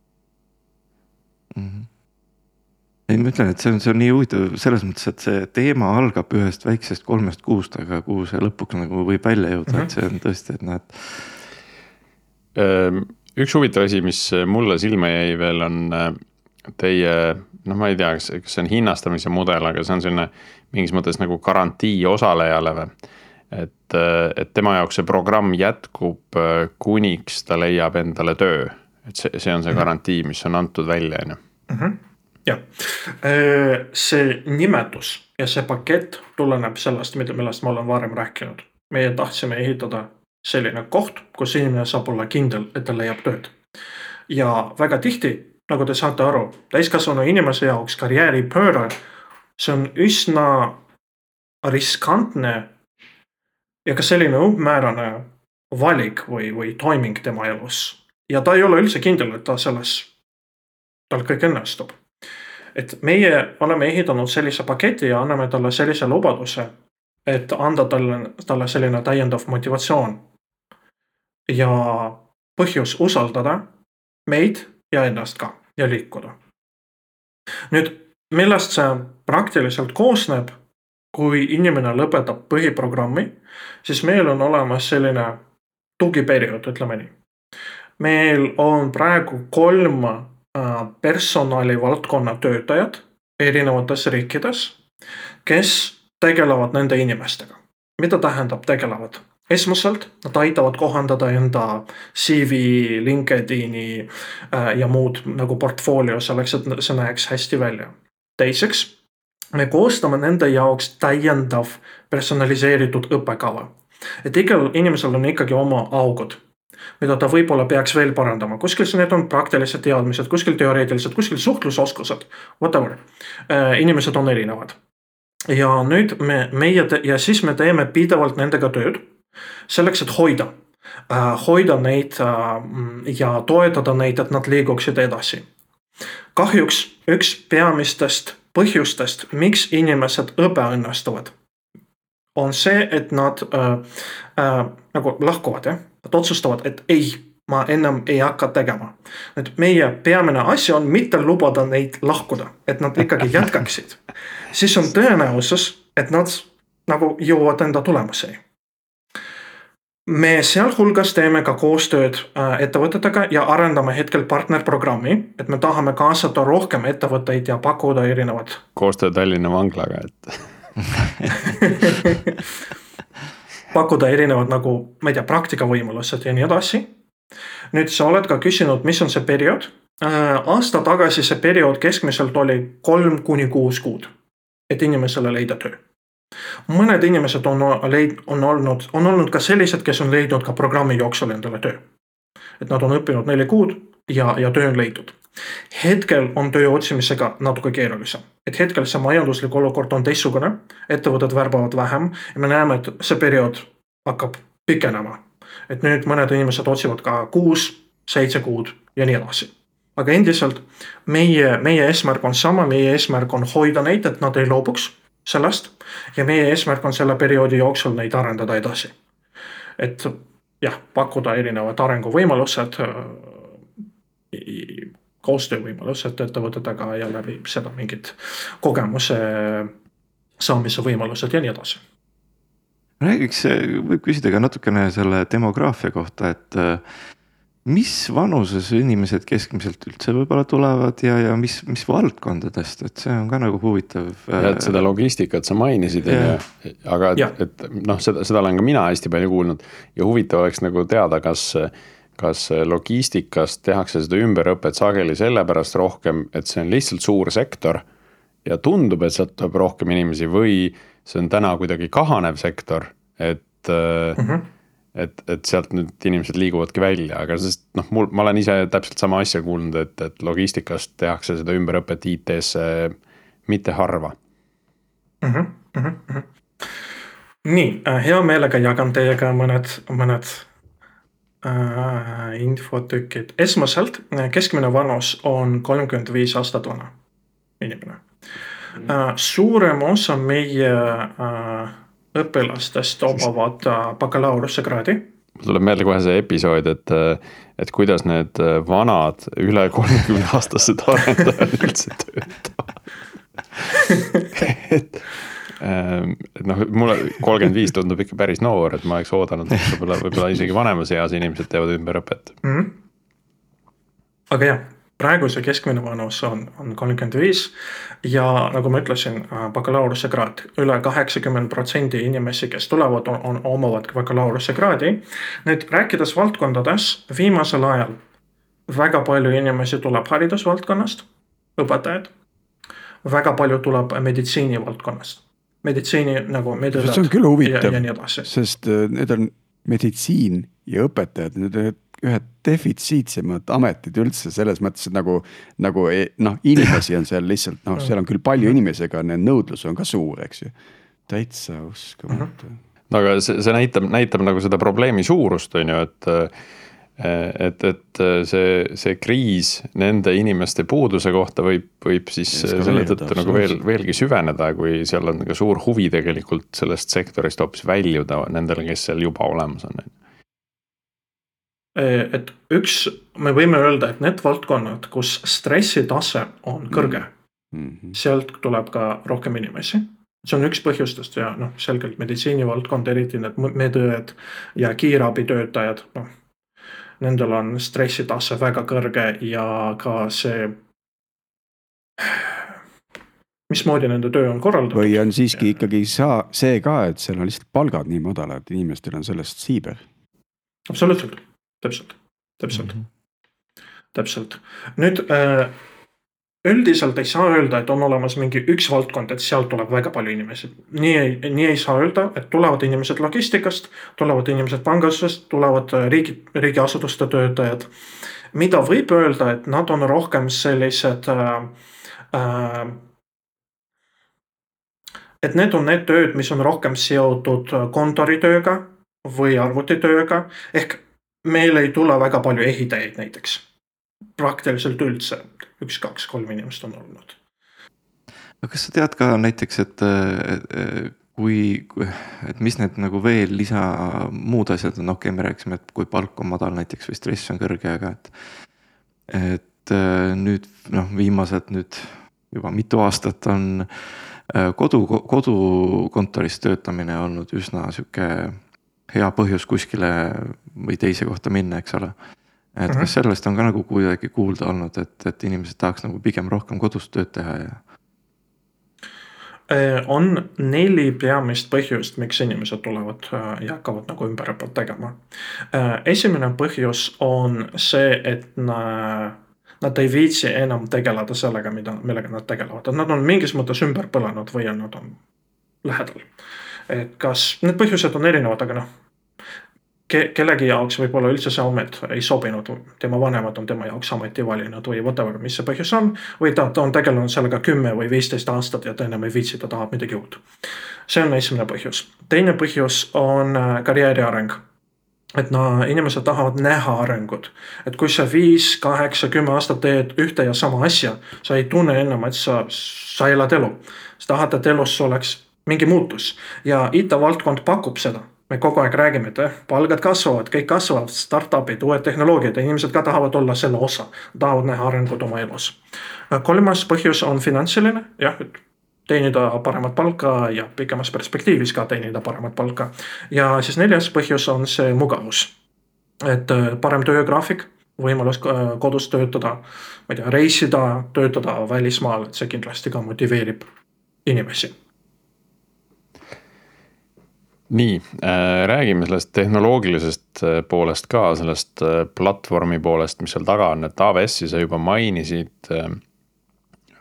mm. -hmm. ei, ma ütlen, et see on, see on nii huvitav selles mõttes, et see teema algab ühest väiksest kolmest kuust, aga kuhu see lõpuks nagu võib välja jõuda mm, -hmm. et see on tõesti, et näed. Ehm, üks huvitav asi, mis mulle silma jäi veel, on äh, teie, noh, ma ei tea, kas, kas see on hinnastamise mudel, aga see on selline mingis mõttes nagu garantii osalejale või? et, äh, et tema jaoks see programm jätkub, äh, kuniks ta leiab endale töö et see, see on see garantii, mis on antud välja, on ju. Mhm. jah, see nimetus ja see pakett tuleneb sellest, millest ma olen varem rääkinud. meie tahtsime ehitada selline koht, kus inimene saab olla kindel, et ta leiab tööd. ja väga tihti, nagu te saate aru, täiskasvanu inimese jaoks karjääripööre, see on üsna riskantne ja ka selline umbmäärane valik või, või toiming tema elus ja ta ei ole üldse kindel, et ta selles, tal kõik õnnestub. et meie oleme ehitanud sellise paketi ja anname talle sellise lubaduse, et anda talle, talle selline täiendav motivatsioon. ja põhjus usaldada meid ja ennast ka ja liikuda. nüüd, millest see praktiliselt koosneb, kui inimene lõpetab põhiprogrammi, siis meil on olemas selline tugiperiood, ütleme nii meil on praegu kolm äh, personalivaldkonna töötajat erinevates riikides, kes tegelevad nende inimestega. mida tähendab tegelevad? esmaselt nad aitavad kohandada enda CV, LinkedIn'i äh, ja muud nagu portfoolio selleks, et see näeks hästi välja. teiseks, me koostame nende jaoks täiendav personaliseeritud õppekava. et igal inimesel on ikkagi oma augud mida ta võib-olla peaks veel parandama, kuskil need on praktilised teadmised, kuskil teoreetilised, kuskil suhtlusoskused, whatever. Äh, inimesed on erinevad. ja nüüd me, meie ja siis me teeme pidevalt nendega tööd selleks, et hoida äh,, hoida neid äh, ja toetada neid, et nad liiguksid edasi. kahjuks üks peamistest põhjustest, miks inimesed ebaõnnestuvad, on see, et nad äh, äh, nagu lahkuvad jah Nad otsustavad, et ei, ma enam ei hakka tegema. et meie peamine asi on mitte lubada neid lahkuda, et nad ikkagi jätkaksid. siis on tõenäosus, et nad nagu jõuavad enda tulemuseni. me sealhulgas teeme ka koostööd äh, ettevõtetega ja arendame hetkel partnerprogrammi, et me tahame kaasata rohkem ettevõtteid ja pakkuda erinevat. koostöö Tallinna vanglaga, et pakkuda erinevad nagu, ma ei tea, praktikavõimalused ja nii edasi. nüüd sa oled ka küsinud, mis on see periood. Äh, aasta tagasi see periood keskmiselt oli kolm kuni kuus kuud, et inimesele leida töö. mõned inimesed on leid-, on olnud, on olnud ka sellised, kes on leidnud ka programmi jooksul endale töö. et nad on õppinud neli kuud ja, ja töö on leidnud hetkel on töö otsimisega natuke keerulisem, et hetkel see majanduslik olukord on teistsugune, ettevõtted värbavad vähem ja me näeme, et see periood hakkab pikenema. et nüüd mõned inimesed otsivad ka kuus, seitse kuud ja nii edasi. aga endiselt meie, meie eesmärk on sama, meie eesmärk on hoida neid, et nad ei loobuks sellest ja meie eesmärk on selle perioodi jooksul neid arendada edasi. et jah, pakkuda erinevad arenguvõimalused, koostöövõimalused ettevõtetega ja läbi seda mingid kogemuse saamise võimalused ja nii edasi. räägiks, võib küsida ka natukene selle demograafia kohta, et mis vanuses inimesed keskmiselt üldse võib-olla tulevad ja, ja mis, mis valdkondadest, et see on ka nagu huvitav. ja, et seda logistikat sa mainisid, on ju, aga et, et noh, seda, seda olen ka mina hästi palju kuulnud ja huvitav oleks nagu teada, kas kas logistikas tehakse seda ümberõpet sageli sellepärast rohkem, et see on lihtsalt suur sektor ja tundub, et sealt tuleb rohkem inimesi või see on täna kuidagi kahanev sektor, et mm. -hmm et, et sealt nüüd inimesed liiguvadki välja, aga sest noh, mul, ma olen ise täpselt sama asja kuulnud, et, et logistikast tehakse seda ümberõpet IT-sse mitte harva mm. -hmm, mm -hmm. nii, äh, hea meelega jagan teiega mõned, mõned äh, infotükid. esmaselt äh, keskmine vanus on kolmkümmend viis aastat vana inimene mm. Äh, suurem osa meie äh, õpilastest omavad äh, bakalaureusekraadi. mul tuleb meelde kohe see episood, et, äh, et kuidas need äh, vanad üle kolmekümne aastased arendajad üldse töötavad et, et noh, mulle kolmkümmend viis tundub ikka päris noor, et ma oleks oodanud, et võib-olla, võib-olla isegi vanemas eas inimesed teevad ümberõpet mm. -hmm. aga jah, praegu see keskmine vanus on, on kolmkümmend viis ja nagu ma ütlesin, äh, bakalaureusekraad üle, üle kaheksakümmend protsenti inimesi, kes tulevad, on, on, omavad bakalaureusekraadi. nüüd rääkides valdkondades, viimasel ajal väga palju inimesi tuleb haridusvaldkonnast, õpetajad. väga palju tuleb meditsiinivaldkonnast, meditsiini nagu see on küll huvitav, sest äh, need on meditsiin ja õpetajad, need on ühed defitsiitsemad ametid üldse selles mõttes, et nagu, nagu e, noh, inimesi on seal lihtsalt noh, seal on küll palju inimesi, aga nõudlus on ka suur, eks ju. täitsa uskumatu. no aga see, see näitab, näitab nagu seda probleemi suurust, on ju, et et, et see, see kriis nende inimeste puuduse kohta võib, võib siis selle tõttu nagu veel, veelgi süveneda, kui seal on ka suur huvi tegelikult sellest sektorist hoopis väljuda nendele, kes seal juba olemas on Eh, et üks, me võime öelda, et need valdkonnad, kus stressitase on kõrge mm, -hmm. sealt tuleb ka rohkem inimesi. see on üks põhjustest ja noh, selgelt meditsiinivaldkond, eriti need medõed ja kiirabitöötajad, noh. Nendel on stressitase väga kõrge ja ka see mismoodi nende töö on korraldatud. või on siiski ikkagi saa, see ka, et seal on lihtsalt palgad nii madalad, inimestel on sellest siiber. absoluutselt täpselt, täpselt mm, -hmm. täpselt. nüüd äh, üldiselt ei saa öelda, et on olemas mingi üks valdkond, et sealt tuleb väga palju inimesi. nii ei, nii ei saa öelda, et tulevad inimesed logistikast, tulevad inimesed pangandusest, tulevad äh, riigi, riigiasutuste töötajad. mida võib öelda, et nad on rohkem sellised äh, äh, et need on need tööd, mis on rohkem seotud kontoritööga või arvutitööga ehk meil ei tule väga palju ehitajaid näiteks. Praktiliselt üldse, üks, kaks, kolm inimest on olnud. aga kas sa tead ka näiteks, et kui, et mis need nagu veel lisa muud asjad on, okei okay,, me rääkisime, et kui palk on madal näiteks või stress on kõrge, aga et. et nüüd noh, viimased nüüd juba mitu aastat on kodu, kodukontoris töötamine olnud üsna sihuke hea põhjus kuskile või teise kohta minna, eks ole. Et kas sellest on ka nagu kuidagi kuulda olnud, et, et inimesed tahaks nagu pigem rohkem kodus tööd teha ja? Äh, on neli peamist põhjust, miks inimesed tulevad äh, ja hakkavad nagu ümberõpet tegema. Äh, esimene põhjus on see, et nad ei viitsi enam tegeleda sellega, mida, millega nad tegelevad, et nad on mingis mõttes ümber põlenud või on nad on lähedal. et kas, need põhjused on erinevad, aga noh, ke-, kellegi jaoks võib-olla üldse see amet ei sobinud, tema vanemad on tema jaoks ameti valinud või whatever, mis see põhjus on. või ta, ta on tegelenud sellega kümme või viisteist aastat ja ta enam ei viitsi, ta tahab midagi uut. see on esimene põhjus, teine põhjus on äh, karjääri areng. et no inimesed tahavad näha arengut. et kui sa viis, kaheksa, kümme aastat teed ühte ja sama asja, sa ei tunne enam, et sa, sa elad elu. sa tahad, et elus oleks mingi muutus ja IT-valdkond pakub seda me kogu aeg räägime, et eh, palgad kasvavad, kõik kasvavad, startup'id, uued tehnoloogiad ja inimesed ka tahavad olla selle osa. tahavad näha arengut oma elus. kolmas põhjus on finantsiline, jah, et teenida paremat palka ja pikemas perspektiivis ka teenida paremat palka. ja siis neljas põhjus on see mugavus. et äh, parem töögraafik, võimalus äh, kodus töötada, ma ei tea, reisida, töötada välismaal, et see kindlasti ka motiveerib inimesi nii äh,, räägime sellest tehnoloogilisest äh, poolest ka, sellest äh, platvormi poolest, mis seal taga on, et AWS-i sa juba mainisid äh,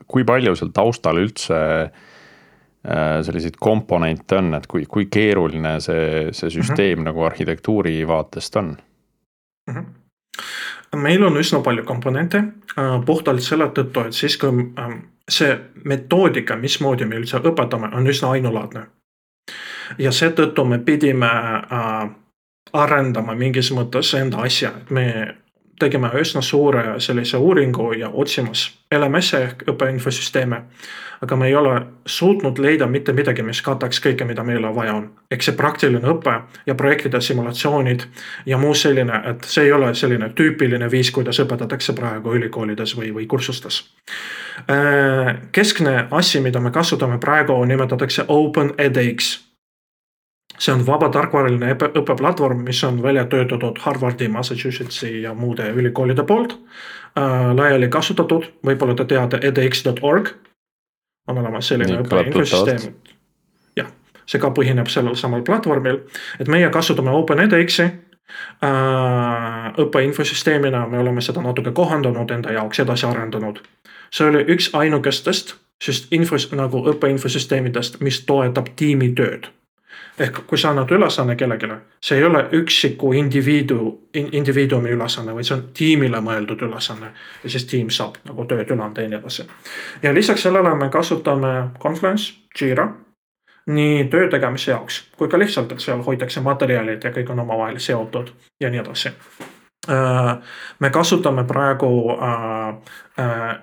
kui palju seal taustal üldse äh, selliseid komponente on, et kui, kui keeruline see, see süsteem mm -hmm. nagu arhitektuuri vaatest on mm? -hmm meil on üsna palju komponente puhtalt selle tõttu, et siis kui ähm, see metoodika, mismoodi me üldse õpetame, on üsna ainulaadne. Ja seetõttu me pidime äh, arendama mingis mõttes enda asja, et me tegime üsna suure sellise uuringu ja otsimas LMS-e ehk õppeinfosüsteeme. aga me ei ole suutnud leida mitte midagi, mis kataks kõike, mida meile vaja on. ehk see praktiline õpe ja projektide simulatsioonid ja muu selline, et see ei ole selline tüüpiline viis, kuidas õpetatakse praegu ülikoolides või, või kursustes. Äh, keskne asi, mida me kasutame praegu, nimetatakse Open edX see on vaba tarkvaraline õppeplatvorm, mis on välja töötatud Harvardi, Massachusettsi ja muude ülikoolide poolt äh,. laiali kasutatud, võib-olla te teate edx.org. on olemas selline õppeinfosüsteem. jah, see ka põhineb sellel samal platvormil, et meie kasutame OpenEdXi äh, õppeinfosüsteemina, me oleme seda natuke kohandanud enda jaoks, edasi arendanud. see oli üks ainukestest, sest infos nagu õppeinfosüsteemidest, mis toetab tiimitööd ehk kui sa annad ülesanne kellelegi, see ei ole üksiku indiviidu, indiviidumi ülesanne, vaid see on tiimile mõeldud ülesanne. ja siis tiim saab nagu tööd üle anda ja nii edasi. ja lisaks sellele me kasutame Confluence, Jira nii töö tegemise jaoks kui ka lihtsalt, et seal hoitakse materjalid ja kõik on omavahel seotud ja nii edasi. Äh, me kasutame praegu äh, äh,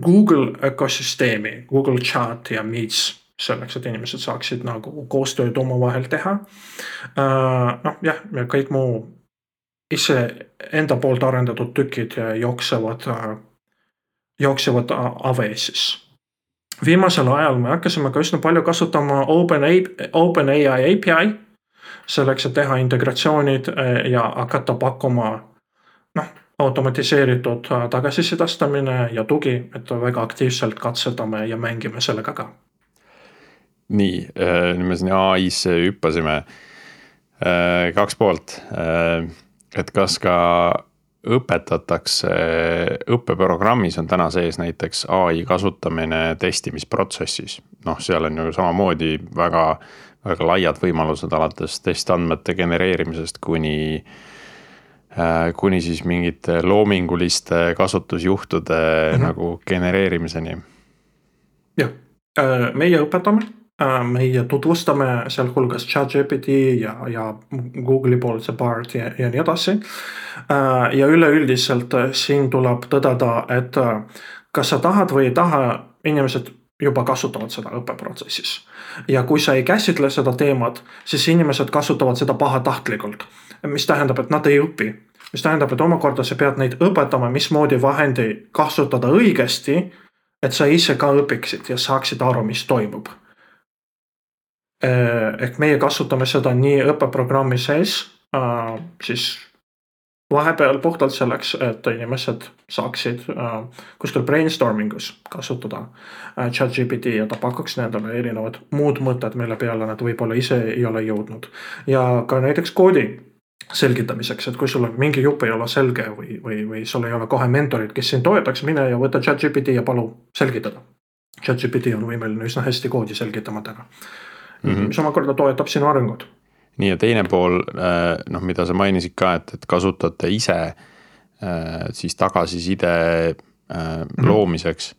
Google ökosüsteemi, Google Chat ja Meets selleks, et inimesed saaksid nagu koostööd omavahel teha. Äh, noh, jah, ja kõik mu ise enda poolt arendatud tükid jooksevad, äh, jooksevad AWS-is. viimasel ajal me hakkasime ka üsna palju kasutama Open, OpenAI API selleks, et teha integratsioonid äh, ja hakata pakkuma noh, automatiseeritud tagasisidestamine ja tugi, et väga aktiivselt katsetame ja mängime sellega ka nii, äh, nüüd me siin ai-sse hüppasime. Äh, kaks poolt, äh, et kas ka õpetatakse, õppeprogrammis on täna sees näiteks ai kasutamine testimisprotsessis. noh, seal on ju samamoodi väga, väga laiad võimalused alates testandmete genereerimisest kuni kuni siis mingite loominguliste kasutusjuhtude mm -hmm. nagu genereerimiseni. jah, meie õpetame meie tutvustame sealhulgas chat-GPT ja, ja Google'i poolt see Bard ja, ja nii edasi. Äh, ja üleüldiselt äh, siin tuleb tõdeda, et kas sa tahad või ei taha, inimesed juba kasutavad seda õppeprotsessis. ja kui sa ei käsitle seda teemat, siis inimesed kasutavad seda pahatahtlikult. mis tähendab, et nad ei õpi, mis tähendab, et omakorda sa pead neid õpetama, mismoodi vahendi kasutada õigesti. et sa ise ka õpiksid ja saaksid aru, mis toimub Äh, ehk meie kasutame seda nii õppeprogrammi sees, äh, siis vahepeal puhtalt selleks, et inimesed saaksid äh, kuskil brainstorming us kasutada chat-GPT ja ta pakuks nendele erinevad muud mõtted, mille peale nad võib-olla ise ei ole jõudnud. ja ka näiteks koodi selgitamiseks, et kui sul on mingi jupp ei ole selge või, või, või sul ei ole kohe mentorit, kes sind toetaks, mine ja võta chat-GPT ja palu selgitada. chat-GPT on võimeline üsna hästi koodi selgitama täna mm, -hmm. mis omakorda toetab sinu arengut. nii ja teine pool, äh, noh, mida sa mainisid ka, et, et kasutate ise äh, siis tagasiside äh, mm -hmm. loomiseks.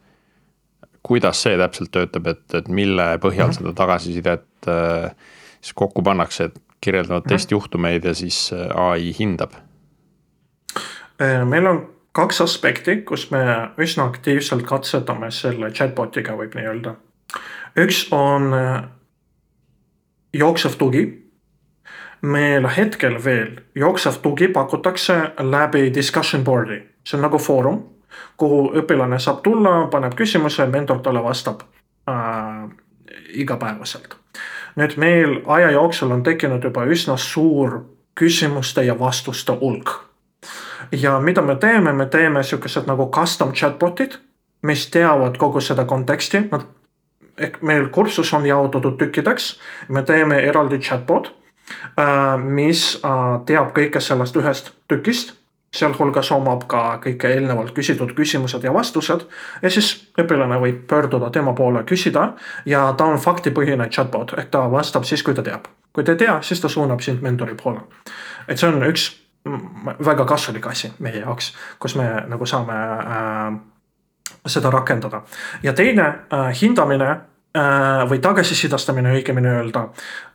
kuidas see täpselt töötab, et, et mille põhjal mm -hmm. seda tagasisidet siis kokku pannakse, et kirjeldavad testjuhtumeid ja siis ai hindab? meil on kaks aspekti, kus me üsna aktiivselt katsetame selle chatbot'iga, võib nii öelda. üks on jooksev tugi meil hetkel veel jooksev tugi pakutakse läbi discussion board'i, see on nagu foorum, kuhu õpilane saab tulla, paneb küsimuse, mentor talle vastab äh, igapäevaselt. nüüd meil aja jooksul on tekkinud juba üsna suur küsimuste ja vastuste hulk. ja mida me teeme, me teeme siukesed nagu custom chatbot'id, mis teavad kogu seda konteksti, nad ehk meil kursus on jaotatud tükkideks, me teeme eraldi chatbot Äh, mis äh, teab kõike sellest ühest tükist sealhulgas omab ka kõike eelnevalt küsitud küsimused ja vastused. ja siis õpilane võib pöörduda tema poole, küsida ja ta on faktipõhine chatbot ehk ta vastab siis, kui ta teab. kui ta ei tea, siis ta suunab sind mentori poole. et see on üks väga kasulik asi meie jaoks, kus me nagu saame äh, seda rakendada. ja teine äh, hindamine Äh, või tagasisidestamine õigemini öelda.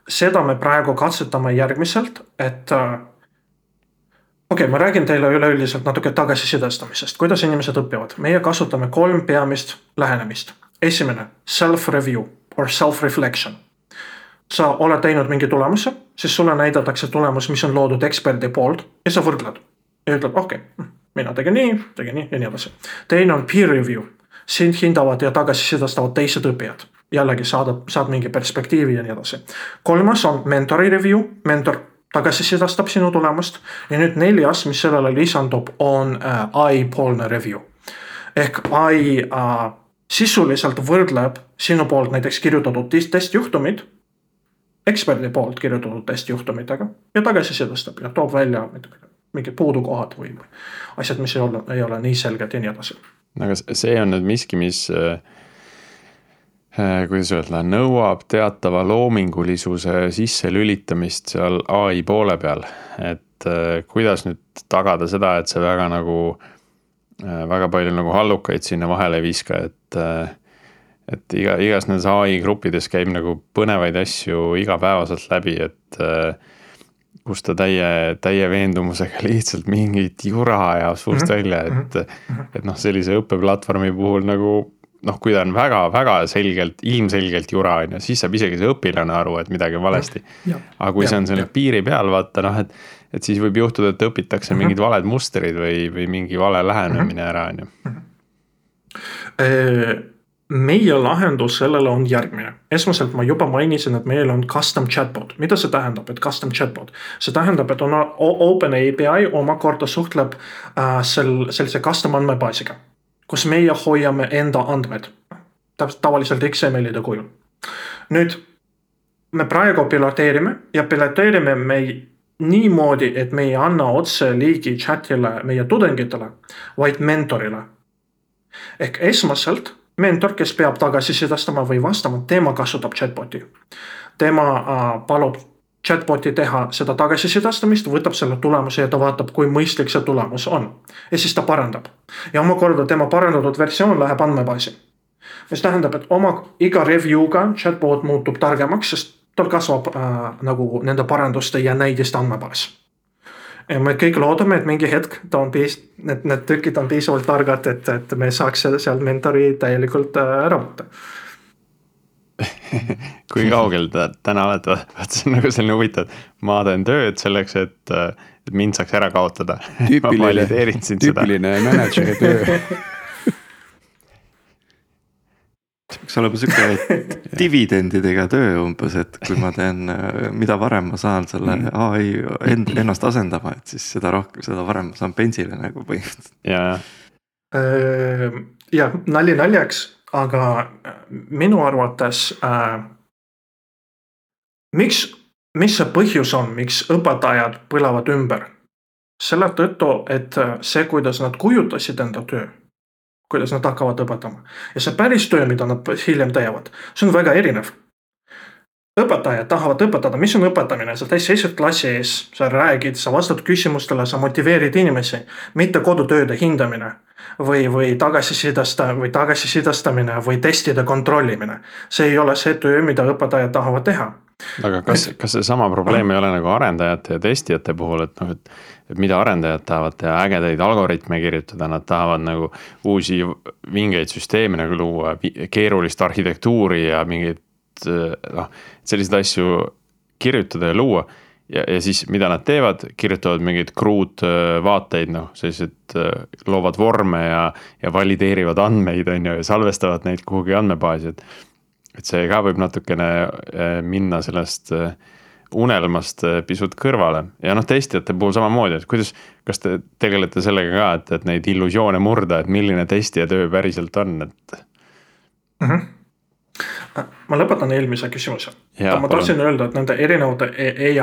seda me praegu katsetame järgmiselt, et äh, okei okay,, ma räägin teile üleüldiselt natuke tagasisidestamisest, kuidas inimesed õpivad. meie kasutame kolm peamist lähenemist. esimene, self-review or self-reflection. sa oled teinud mingi tulemuse, siis sulle näidatakse tulemus, mis on loodud eksperdi poolt ja sa võrdled. ja ütled, okei okay,, mina tegin nii, tegin nii ja nii edasi. teine on peer review, sind hindavad ja tagasisidestavad teised õppijad jällegi saadab, saab mingi perspektiivi ja nii edasi. kolmas on mentori review, mentor tagasisidestab sinu tulemust ja nüüd neljas, mis sellele lisandub, on äh, ai poolne review. ehk ai äh, sisuliselt võrdleb sinu poolt näiteks kirjutatud testjuhtumid eksperdi poolt kirjutatud testjuhtumitega ja tagasisidestab ja toob välja mingid puudukohad või asjad, mis ei ole, ei ole nii selged ja nii edasi. aga see on nüüd miski, mis äh Äh, kuidas öelda, nõuab teatava loomingulisuse sisselülitamist seal ai poole peal. et äh, kuidas nüüd tagada seda, et see väga nagu, äh, väga palju nagu hallukaid sinna vahele ei viska, et. et iga, igas nendes ai gruppides käib nagu põnevaid asju igapäevaselt läbi, et kus ta täie, täie veendumusega lihtsalt mingit jura ajab suust -hmm. välja, et, mhm. et noh, sellise õppeplatvormi puhul nagu noh, kui ta on väga-väga selgelt, ilmselgelt jura on ju, siis saab isegi see õpilane aru, et midagi on valesti. aga kui ja, see on seal piiri peal, vaata noh, et, et siis võib juhtuda, et õpitakse mm -hmm. mingid valed mustrid või, või mingi vale lähenemine ära, on ju. Meie lahendus sellele on järgmine. esmaselt ma juba mainisin, et meil on custom chatbot, mida see tähendab, et custom chatbot? see tähendab, et on OpenAPI omakorda suhtleb äh, sel, sellise custom andmebaasiga kus meie hoiame enda andmed. täpselt tavaliselt XML-ide kujul. nüüd me praegu piloteerime ja piloteerime me niimoodi, et me ei anna otse liigi chat'ile meie tudengitele, vaid mentorile. ehk esmaselt mentor, kes peab tagasisidestama või vastama, tema kasutab chatbot'i. tema äh, palub chatbot'i teha seda tagasisidestamist, võtab selle tulemuse ja ta vaatab, kui mõistlik see tulemus on. ja siis ta parandab ja omakorda tema parandatud versioon läheb andmebaasi. mis tähendab, et oma iga review'ga chatbot muutub targemaks, sest tal kasvab äh, nagu nende paranduste ja näidiste andmebaas. Ja me kõik loodame, et mingi hetk ta on piis-, need, need tükid on piisavalt targad, et, et me saaks sealt mentori täielikult äh, ära võtta kui kaugel te täna olete, vaat see on nagu selline huvitav, ma teen tööd selleks, et, et mind saaks ära kaotada. tüüpiline, tüüpiline mänedžeri töö see peaks olema sihuke dividendidega töö umbes, et kui ma teen, mida varem ma saan selle mm. ai end, ennast asendama, et siis seda rohkem, seda varem ma saan bensile nagu põhimõtteliselt. ja, ja. nali naljaks aga äh, minu arvates äh, miks, mis see põhjus on, miks õpetajad põlevad ümber? selle tõttu, et äh, see, kuidas nad kujutasid enda töö, kuidas nad hakkavad õpetama. Ja see päris töö, mida nad hiljem teevad, see on väga erinev. Õpetajad tahavad õpetada, mis on õpetamine, sa seisad klassi ees, sa räägid, sa vastad küsimustele, sa motiveerid inimesi, mitte kodutööde hindamine või, või tagasisidesta- või tagasisidestamine või testide kontrollimine. see ei ole see töö, mida õpetajad tahavad teha. Aga kas, kas seesama probleem ei ole nagu arendajate ja testijate puhul, et noh, et. et mida arendajad tahavad teha, ägedaid algoritme kirjutada, nad tahavad nagu uusi vingeid süsteeme nagu luua, keerulist arhitektuuri ja mingeid noh, selliseid asju kirjutada ja luua ja, ja siis, mida nad teevad, kirjutavad mingeid kruutvaateid, noh, sellised loovad vorme ja, ja valideerivad andmeid, on ju, ja salvestavad neid kuhugi andmebaasi, et et see ka võib natukene äh, minna sellest äh, unelmast äh, pisut kõrvale ja noh, testijate puhul samamoodi, et kuidas, kas te tegelete sellega ka, et, et neid illusioone murda, et milline testija töö päriselt on, et mm? -hmm ma lõpetan eelmise küsimuse. ma tahtsin öelda, et nende erinevate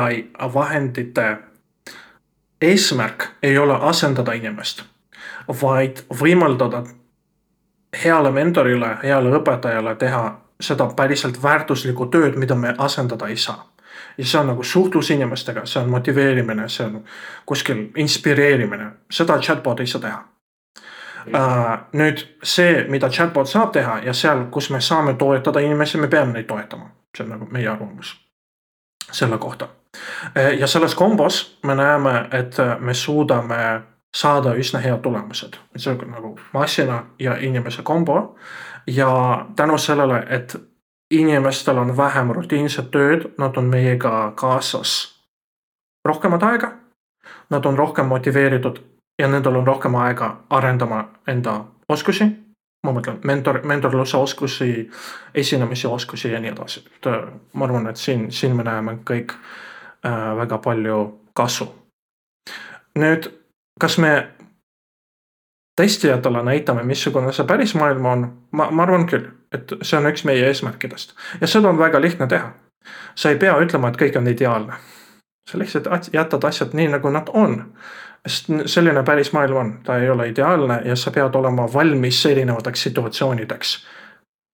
ai vahendite eesmärk ei ole asendada inimest, vaid võimaldada heale mentorile, heale õpetajale teha seda päriselt väärtuslikku tööd, mida me asendada ei saa. ja see on nagu suhtlus inimestega, see on motiveerimine, see on kuskil inspireerimine, seda chatbot ei saa teha uh,. nüüd see, mida chatbot saab teha ja seal, kus me saame toetada inimesi, me peame neid toetama, see on nagu meie arvamus selle kohta. Uh, ja selles kombos me näeme, et me suudame saada üsna head tulemused, see on nagu masina ja inimese kombo ja tänu sellele, et inimestel on vähem rutiinset tööd, nad on meiega kaasas rohkemat aega. Nad on rohkem motiveeritud ja nendel on rohkem aega arendama enda oskusi. ma mõtlen mentor, mentorluse oskusi, esinemise oskusi ja nii edasi, et äh, ma arvan, et siin, siin me näeme kõik äh, väga palju kasu. nüüd, kas me testijatele näitame, missugune see päris maailm on, ma, ma arvan küll, et see on üks meie eesmärkidest ja seda on väga lihtne teha. sa ei pea ütlema, et kõik on ideaalne. sa lihtsalt jätad asjad nii, nagu nad on. sest selline päris maailm on, ta ei ole ideaalne ja sa pead olema valmis erinevateks situatsioonideks.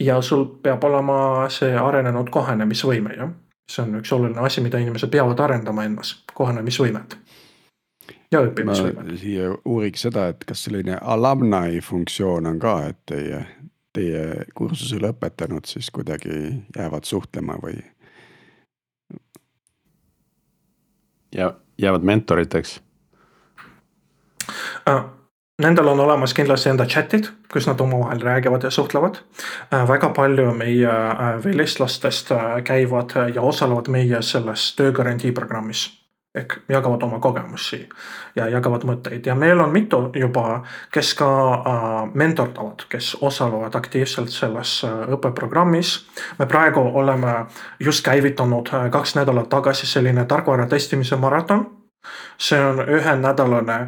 ja sul peab olema see arenenud kohanemisvõime, jah. see on üks oluline asi, mida inimesed peavad arendama endas, kohanemisvõimet ja õppimisvõimet. ma siia uuriks seda, et kas selline alumni funktsioon on ka, et teie, teie kursuse lõpetanud siis kuidagi jäävad suhtlema või? ja jäävad mentoriteks uh,? Nendel on olemas kindlasti enda chat'id, kus nad omavahel räägivad ja suhtlevad uh,. väga palju meie uh, vilistlastest käivad ja osalevad meie selles töögarantii programmis ehk jagavad oma kogemusi ja jagavad mõtteid ja meil on mitu juba, kes ka äh, mentordavad, kes osalevad aktiivselt selles äh, õppeprogrammis. me praegu oleme just käivitanud äh, kaks nädalat tagasi selline tarkvara testimise maraton. see on ühenädalane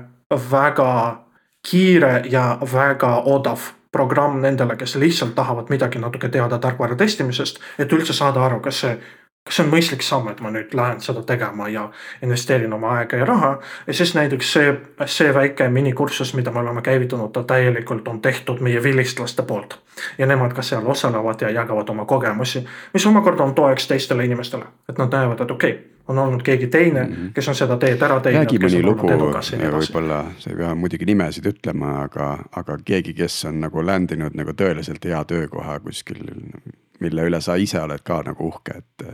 väga kiire ja väga odav programm nendele, kes lihtsalt tahavad midagi natuke teada tarkvara testimisest, et üldse saada aru, kas see kas see on mõistlik samm, et ma nüüd lähen seda tegema ja investeerin oma aega ja raha. ja siis näiteks see, see väike minikursus, mida me oleme käivitanud, ta täielikult on tehtud meie vilistlaste poolt. ja nemad ka seal osalevad ja jagavad oma kogemusi, mis omakorda on toeks teistele inimestele, et nad näevad, et okei okay, on olnud keegi teine mm, -hmm. kes on seda teed ära teinud. räägi mõni lugu, võib-olla sa ei pea muidugi nimesid ütlema, aga, aga keegi, kes on nagu ländinud nagu tõeliselt hea töökoha kuskil mille üle sa ise oled ka nagu uhke, et?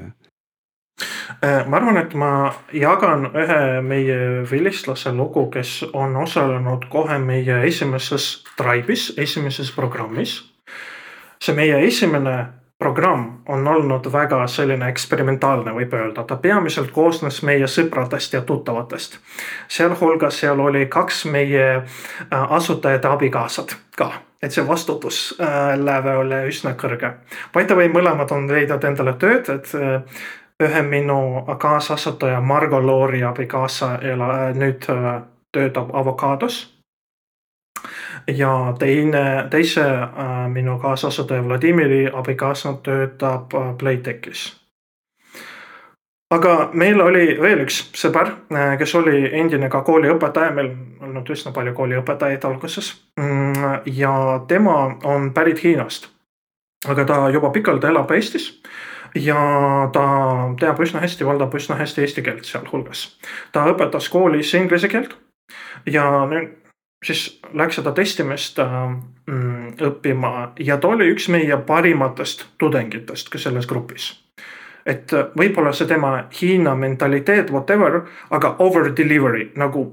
Äh, ma arvan, et ma jagan ühe meie vilistlase lugu, kes on osalenud kohe meie esimeses Tribe'is, esimeses programmis. see meie esimene programm on olnud väga selline eksperimentaalne, võib öelda, ta peamiselt koosnes meie sõpradest ja tuttavatest. sealhulgas seal oli kaks meie äh, asutajate abikaasad ka et see vastutusläve äh, oli üsna kõrge. By the way, mõlemad on leidnud endale tööd, et äh, ühe minu kaasasutaja Margo Loori abikaasa äh, nüüd töötab avokaados. ja teine, teise minu kaasasutaja Vladimiri abikaasa töötab Playtechis aga meil oli veel üks sõber, äh, kes oli endine ka kooliõpetaja, meil olnud üsna palju kooliõpetajaid alguses. Mm, ja tema on pärit Hiinast. aga ta juba pikalt elab Eestis ja ta teab üsna hästi, valdab üsna hästi eesti keelt sealhulgas. ta õpetas koolis inglise keelt ja nüüd siis läks seda testimist äh, mm, õppima ja ta oli üks meie parimatest tudengitest ka selles grupis et võib-olla see tema Hiina mentaliteet, whatever, aga over delivery nagu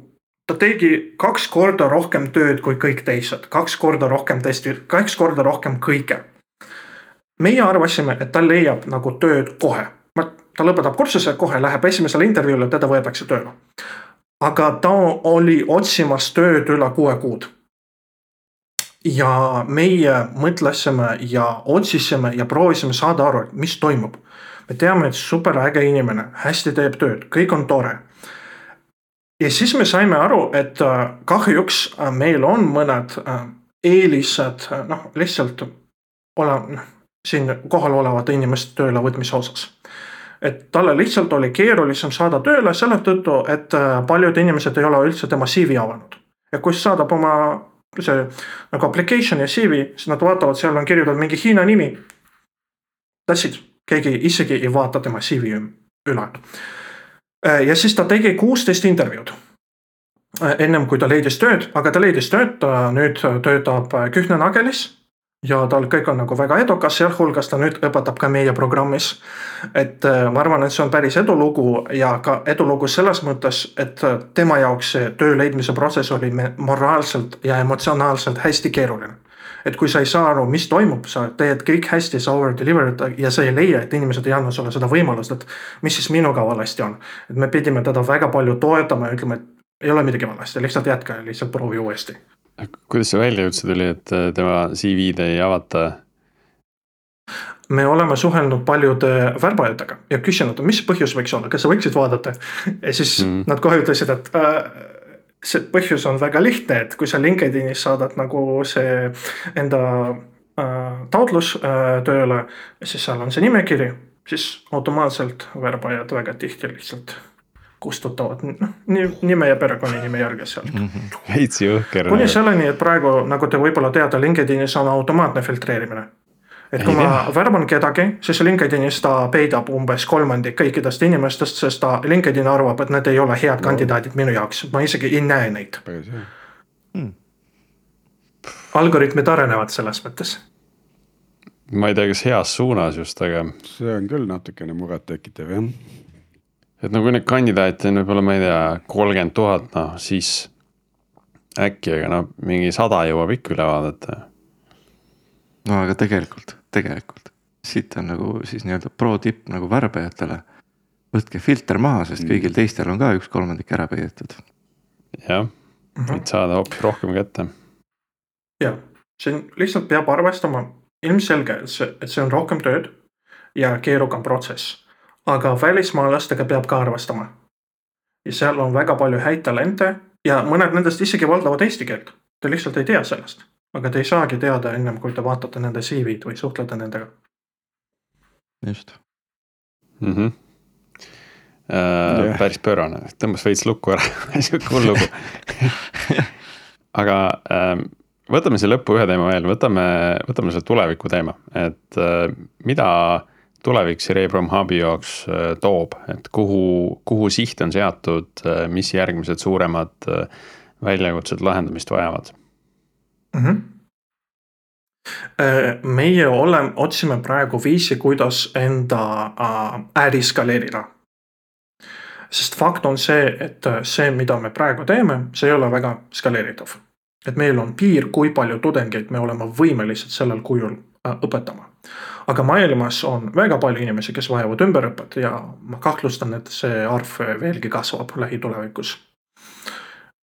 ta tegi kaks korda rohkem tööd kui kõik teised, kaks korda rohkem testi, kaks korda rohkem kõike. meie arvasime, et ta leiab nagu tööd kohe, ta lõpetab kursuse, kohe läheb esimesele intervjuule, teda võetakse tööle. aga ta oli otsimas tööd üle kuue kuud ja meie mõtlesime ja otsisime ja proovisime saada aru, et mis toimub. Me teame, et super äge inimene, hästi teeb tööd, kõik on tore. ja siis me saime aru, et äh, kahjuks äh, meil on mõned äh, eelised, noh lihtsalt ole, noh siin kohal olevate inimeste tööle võtmise osas. et talle lihtsalt oli keerulisem saada tööle selle tõttu, et paljud inimesed ei ole üldse tema CV avanud. ja kui saadab oma see nagu application ja CV, siis nad vaatavad, seal on kirjutatud mingi Hiina nimi. That's it, keegi isegi ei vaata tema CV üle. ja siis ta tegi kuusteist intervjuud. ennem kui ta leidis tööd, aga ta leidis tööd, ta nüüd töötab Kühne Nagelis ja tal kõik on nagu väga edukas, sealhulgas ta nüüd õpetab ka meie programmis. et äh, ma arvan, et see on päris edulugu ja ka edulugu selles mõttes, et äh, tema jaoks see töö leidmise protsess oli moraalselt ja emotsionaalselt hästi keeruline. Et kui sa ei saa aru, mis toimub, sa teed kõik hästi, sa over deliver'id ja sa ei leia, et inimesed ei anna sulle seda võimalust, et mis siis minuga valesti on. et me pidime teda väga palju toetama ja ütlema, et ei ole midagi valesti, lihtsalt jätka ja lihtsalt proovi uuesti kuidas see välja üldse tuli, et äh, tema CV-d ei avata? me oleme suhelnud paljude värbajatega ja küsinud, mis põhjus võiks olla, kas sa võiksid vaadata. ja siis mm. nad kohe ütlesid, et äh, see põhjus on väga lihtne, et kui sa LinkedInis saadad nagu see enda äh, taotlus äh, tööle, siis seal on see nimekiri, siis automaatselt värbajad väga tihti lihtsalt kustutavad noh nime ja perekonnanime järgi sealt mm -hmm.. veits jõhker. kuni selleni, et praegu nagu te võib-olla teate, LinkedInis on automaatne filtreerimine. Et kui ma värban kedagi, siis LinkedInis ta peidab umbes kolmandik kõikidest inimestest, sest ta, LinkedIn arvab, et need ei ole head no. kandidaadid minu jaoks, ma isegi ei näe neid. päris hea hmm.. algoritmid arenevad selles mõttes ma ei tea, kas heas suunas just, aga. see on küll natukene murettekitav jah et no kui neid kandidaate on võib-olla, ma ei tea, kolmkümmend tuhat, noh siis äkki, aga noh, mingi sada jõuab ikka üle vaadata. no aga tegelikult, tegelikult siit on nagu siis nii-öelda pro tipp nagu värbajatele. võtke filter maha, sest kõigil mm. teistel on ka üks kolmandik ära peidetud. jah, mhm. et saada hoopis rohkem kätte. jah, siin lihtsalt peab arvestama ilmselge, et see, et see on rohkem tööd ja keerukam protsess aga välismaalastega peab ka arvestama. ja seal on väga palju häid talente ja mõned nendest isegi valdavad eesti keelt. Te lihtsalt ei tea sellest, aga te ei saagi teada ennem kui te vaatate nende CV-d või suhtlete nendega. just mm. -hmm. Äh, yeah. päris pöörane, tõmbas veits lukku ära sihuke hull lugu aga äh, võtame siia lõppu ühe teema veel, võtame, võtame selle tuleviku teema, et äh, mida tulevik Cerebrum Hubi jaoks äh, toob, et kuhu, kuhu siht on seatud, äh, mis järgmised suuremad äh, väljakutsed lahendamist vajavad mm? -hmm meie oleme, otsime praegu viisi, kuidas enda äri skaleerida. sest fakt on see, et see, mida me praegu teeme, see ei ole väga skaleeritav. et meil on piir, kui palju tudengeid me oleme võimelised sellel kujul õpetama aga maailmas on väga palju inimesi, kes vajavad ümberõpet ja ma kahtlustan, et see arv veelgi kasvab lähitulevikus.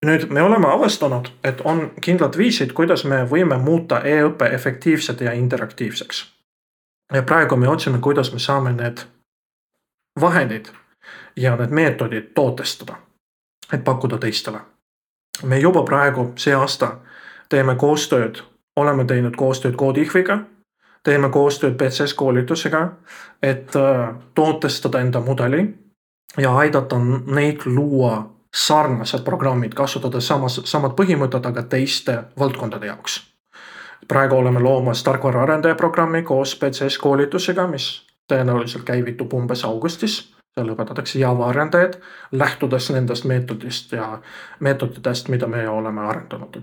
Nüüd me oleme avastanud, et on kindlad viisid, kuidas me võime muuta e-õppe efektiivseks ja interaktiivseks. ja praegu me otsime, kuidas me saame need vahendid ja need meetodid tootestada, et pakkuda teistele. me juba praegu see aasta teeme koostööd, oleme teinud koostööd Codihviga teeme koostööd BCS koolitusega, et äh, tootestada enda mudeli ja aidata neid luua sarnased programmid, kasutada samas, samad põhimõtted, aga teiste valdkondade jaoks. praegu oleme loomas tarkvaraarendaja programmi koos BCS koolitusega, mis tõenäoliselt käivitub umbes augustis. seal õpetatakse Java arendajad, lähtudes nendest meetodist ja meetoditest, mida me oleme arendanud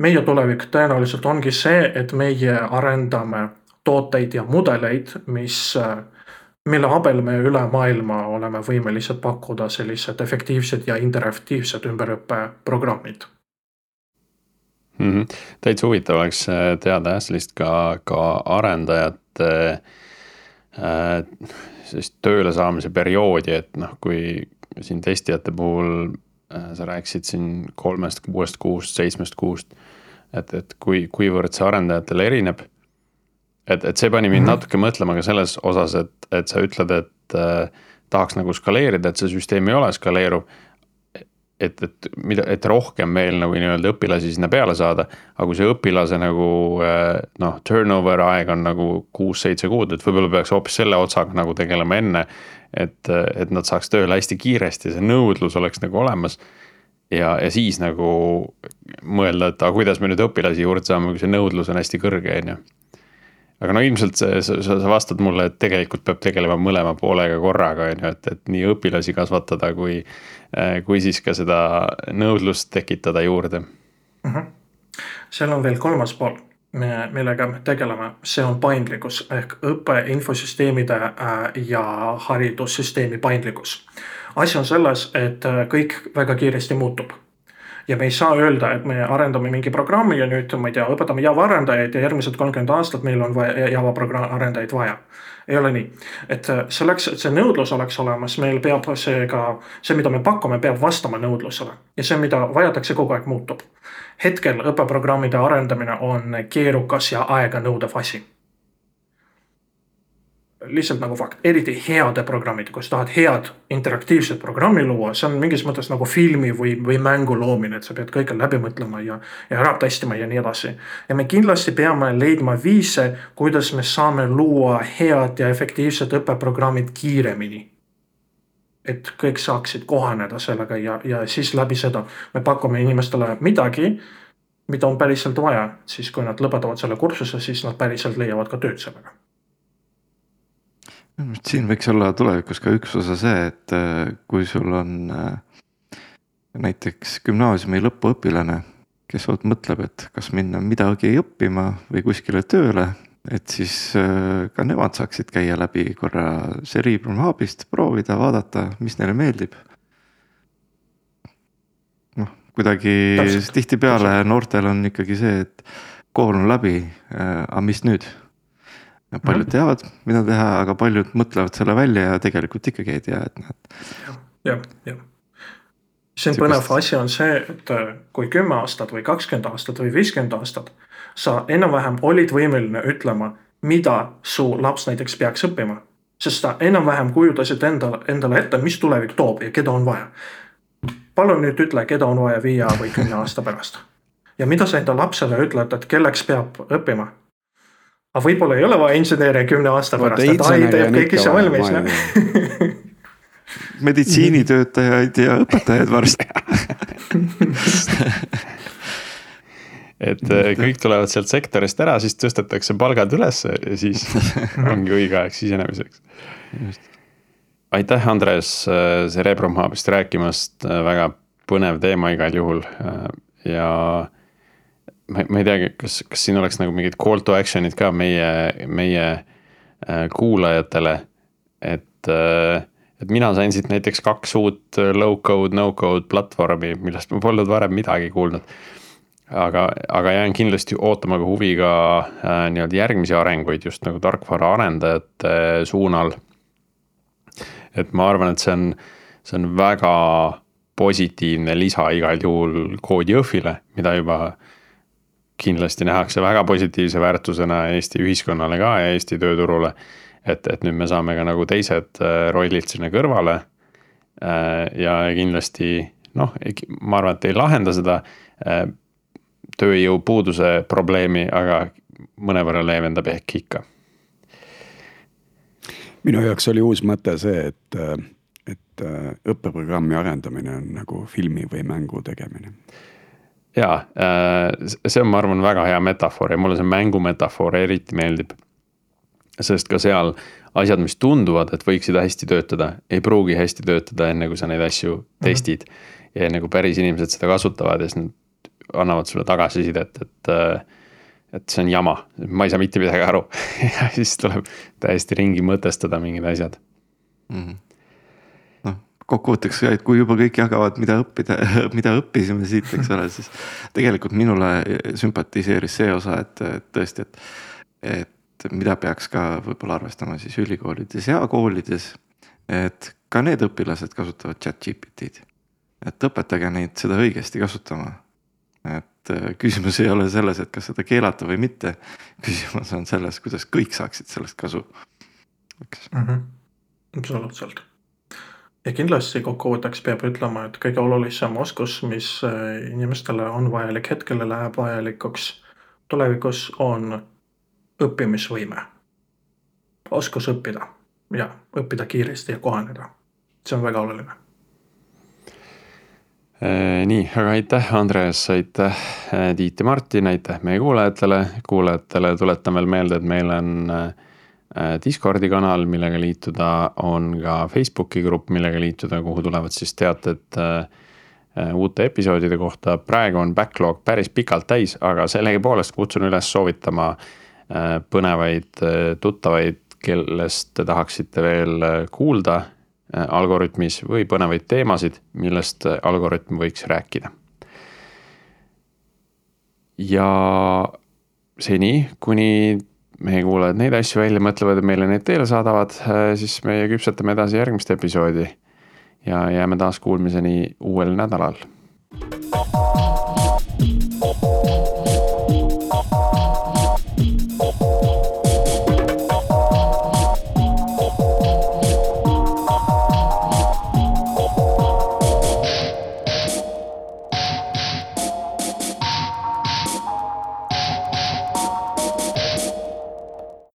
meie tulevik tõenäoliselt ongi see, et meie arendame tooteid ja mudeleid, mis äh, mille abil me üle maailma oleme võimelised pakkuda sellised efektiivsed ja interaktiivsed ümberõppeprogrammid mm. -hmm. täitsa huvitav oleks äh, teada jah, sellist ka, ka arendajate äh, sellist tööle saamise perioodi, et noh, kui siin testijate puhul äh, sa rääkisid siin kolmest, kuuest kuust, seitsmest kuust. et, et kui, kuivõrd see arendajatel erineb. Et, et see pani mind mm -hmm. natuke mõtlema ka selles osas, et, et sa ütled, et äh, tahaks nagu skaleerida, et see süsteem ei ole skaleeruv et, et mida, et rohkem veel nagu nii-öelda õpilasi sinna peale saada. aga kui see õpilase nagu äh, noh, turnover aeg on nagu kuus-seitse kuud, et võib-olla peaks hoopis selle otsaga nagu tegelema enne. et, et nad saaks tööle hästi kiiresti, see nõudlus oleks nagu olemas. ja, ja siis nagu mõelda, et aga kuidas me nüüd õpilasi juurde saame, kui see nõudlus on hästi kõrge, on ju aga no ilmselt see, sa, sa vastad mulle, et tegelikult peab tegelema mõlema poolega korraga, on ju, et, et nii õpilasi kasvatada kui Äh, kui siis ka seda nõudlust tekitada juurde mm. -hmm. seal on veel kolmas pool, millega me tegeleme, see on paindlikkus ehk õppe infosüsteemide äh, ja haridussüsteemi paindlikkus. asi on selles, et äh, kõik väga kiiresti muutub ja me ei saa öelda, et me arendame mingi programmi ja nüüd ma ei tea, õpetame Java arendajaid ja järgmised kolmkümmend aastat meil on vaja Java arendajaid vaja. Ei ole nii, et äh, selleks, et see nõudlus oleks olemas, meil peab see ka, see, mida me pakume, peab vastama nõudlusele. Ja see, mida vajatakse, kogu aeg muutub. hetkel õppeprogrammide arendamine on keerukas ja aeganõudev asi lihtsalt nagu fakt, eriti heade programmide, kui sa tahad head interaktiivset programmi luua, see on mingis mõttes nagu filmi või, või mängu loomine, et sa pead kõike läbi mõtlema ja, ja ära testima ja nii edasi. ja me kindlasti peame leidma viise, kuidas me saame luua head ja efektiivsed õppeprogrammid kiiremini. et kõik saaksid kohaneda sellega ja, ja siis läbi seda me pakume inimestele midagi mida on päriselt vaja, siis kui nad lõpetavad selle kursuse, siis nad päriselt leiavad ka tööd sellega siin võiks olla tulevikus ka üks osa see, et äh, kui sul on äh, näiteks gümnaasiumi lõpuõpilane, kes mõtleb, et kas minna midagi õppima või kuskile tööle, et siis äh, ka nemad saaksid käia läbi korra Cerebrum Hubist, proovida, vaadata, mis neile meeldib. noh, kuidagi tihtipeale noortel on ikkagi see, et kool on läbi, aga mis nüüd paljud mm. teavad, mida teha, aga paljud mõtlevad selle välja ja tegelikult ikkagi ei tea, et nad. jah, jah. see on põnev asi on see, et äh, kui kümme aastat või kakskümmend aastat või viiskümmend aastat. sa enam-vähem olid võimeline ütlema, mida su laps näiteks peaks õppima. sest sa enam-vähem kujutasid endale, endale ette, mis tulevik toob ja keda on vaja. palun nüüd ütle, keda on vaja viie või kümne aasta pärast. ja mida sa enda lapsele ütled, et kelleks peab õppima aga võib-olla ei ole vaja inseneri kümne aasta pärast, et ai teeb kõik ise valmis, noh. meditsiinitöötajaid ja õpetajaid varsti et äh, kõik tulevad sealt sektorist ära, siis tõstetakse palgad ülesse ja siis ongi õige aeg sisenemiseks. aitäh, Andres, äh, Cerebrum Hubist rääkimast, äh, väga põnev teema igal juhul ja ma, ma ei teagi, kas, kas siin oleks nagu mingid call to action'id ka meie, meie äh, kuulajatele, et äh, et mina sain siit näiteks kaks uut low code, no code platvormi, millest ma polnud varem midagi kuulnud. aga, aga jään kindlasti ootama ka huviga äh, nii-öelda järgmisi arenguid just nagu tarkvara arendajate suunal. et ma arvan, et see on, see on väga positiivne lisa igal juhul koodi Jõhvile, mida juba kindlasti nähakse väga positiivse väärtusena Eesti ühiskonnale ka ja Eesti tööturule. et, et nüüd me saame ka nagu teised äh, rollid sinna kõrvale. Äh, ja kindlasti noh, ma arvan, et ei lahenda seda äh, tööjõupuuduse probleemi, aga mõnevõrra leevendab ehk ikka. minu jaoks oli uus mõte see, et, et õppeprogrammi arendamine on nagu filmi või mängu tegemine jaa, äh, see on, ma arvan, väga hea metafoor ja mulle see mängumetafoor eriti meeldib. sest ka seal asjad, mis tunduvad, et võiksid hästi töötada, ei pruugi hästi töötada, enne kui sa neid asju mhm. testid mm. -hmm. ja enne kui päris inimesed seda kasutavad ja siis nad annavad sulle tagasisidet, et. et see on jama, ma ei saa mitte midagi aru ja siis tuleb täiesti ringi mõtestada mingid asjad mm. -hmm. Kokkuvõtteks et kui juba kõik jagavad, mida õppida, mida õppisime siit, eks ole, siis tegelikult minule sümpatiseeris see osa, et, tõesti, et, et mida peaks ka võib-olla arvestama siis ülikoolides ja koolides. et ka need õpilased kasutavad chat GPT-d, et õpetage neid seda õigesti kasutama et äh, küsimus ei ole selles, et kas seda keelata või mitte. küsimus on selles, kuidas kõik saaksid sellest kasu. eks -hmm.. absoluutselt. Ja kindlasti kokkuvõtteks peab ütlema, et kõige olulisem oskus, mis äh, inimestele on vajalik hetkel ja läheb vajalikuks tulevikus, on õppimisvõime. oskus õppida ja õppida kiiresti ja kohaneda. see on väga oluline Äh, nii, aga aitäh, Andres, aitäh, äh, Tiit ja Martin, aitäh meie kuulajatele. kuulajatele tuletan veel meelde, et meil on Discordi kanal, millega liituda, on ka Facebooki grupp, millega liituda, kuhu tulevad siis teated uute episoodide kohta. praegu on backlog päris pikalt täis, aga sellegipoolest kutsun üles soovitama põnevaid tuttavaid, kellest te tahaksite veel kuulda Äh, algoritmis või põnevaid teemasid, millest äh, algoritm võiks rääkida. ja seni, kuni meie kuulajad neid asju välja mõtlevad ja meile neid teele saadavad, äh, siis meie küpsetame edasi järgmist episoodi. ja jääme taas kuulmiseni uuel nädalal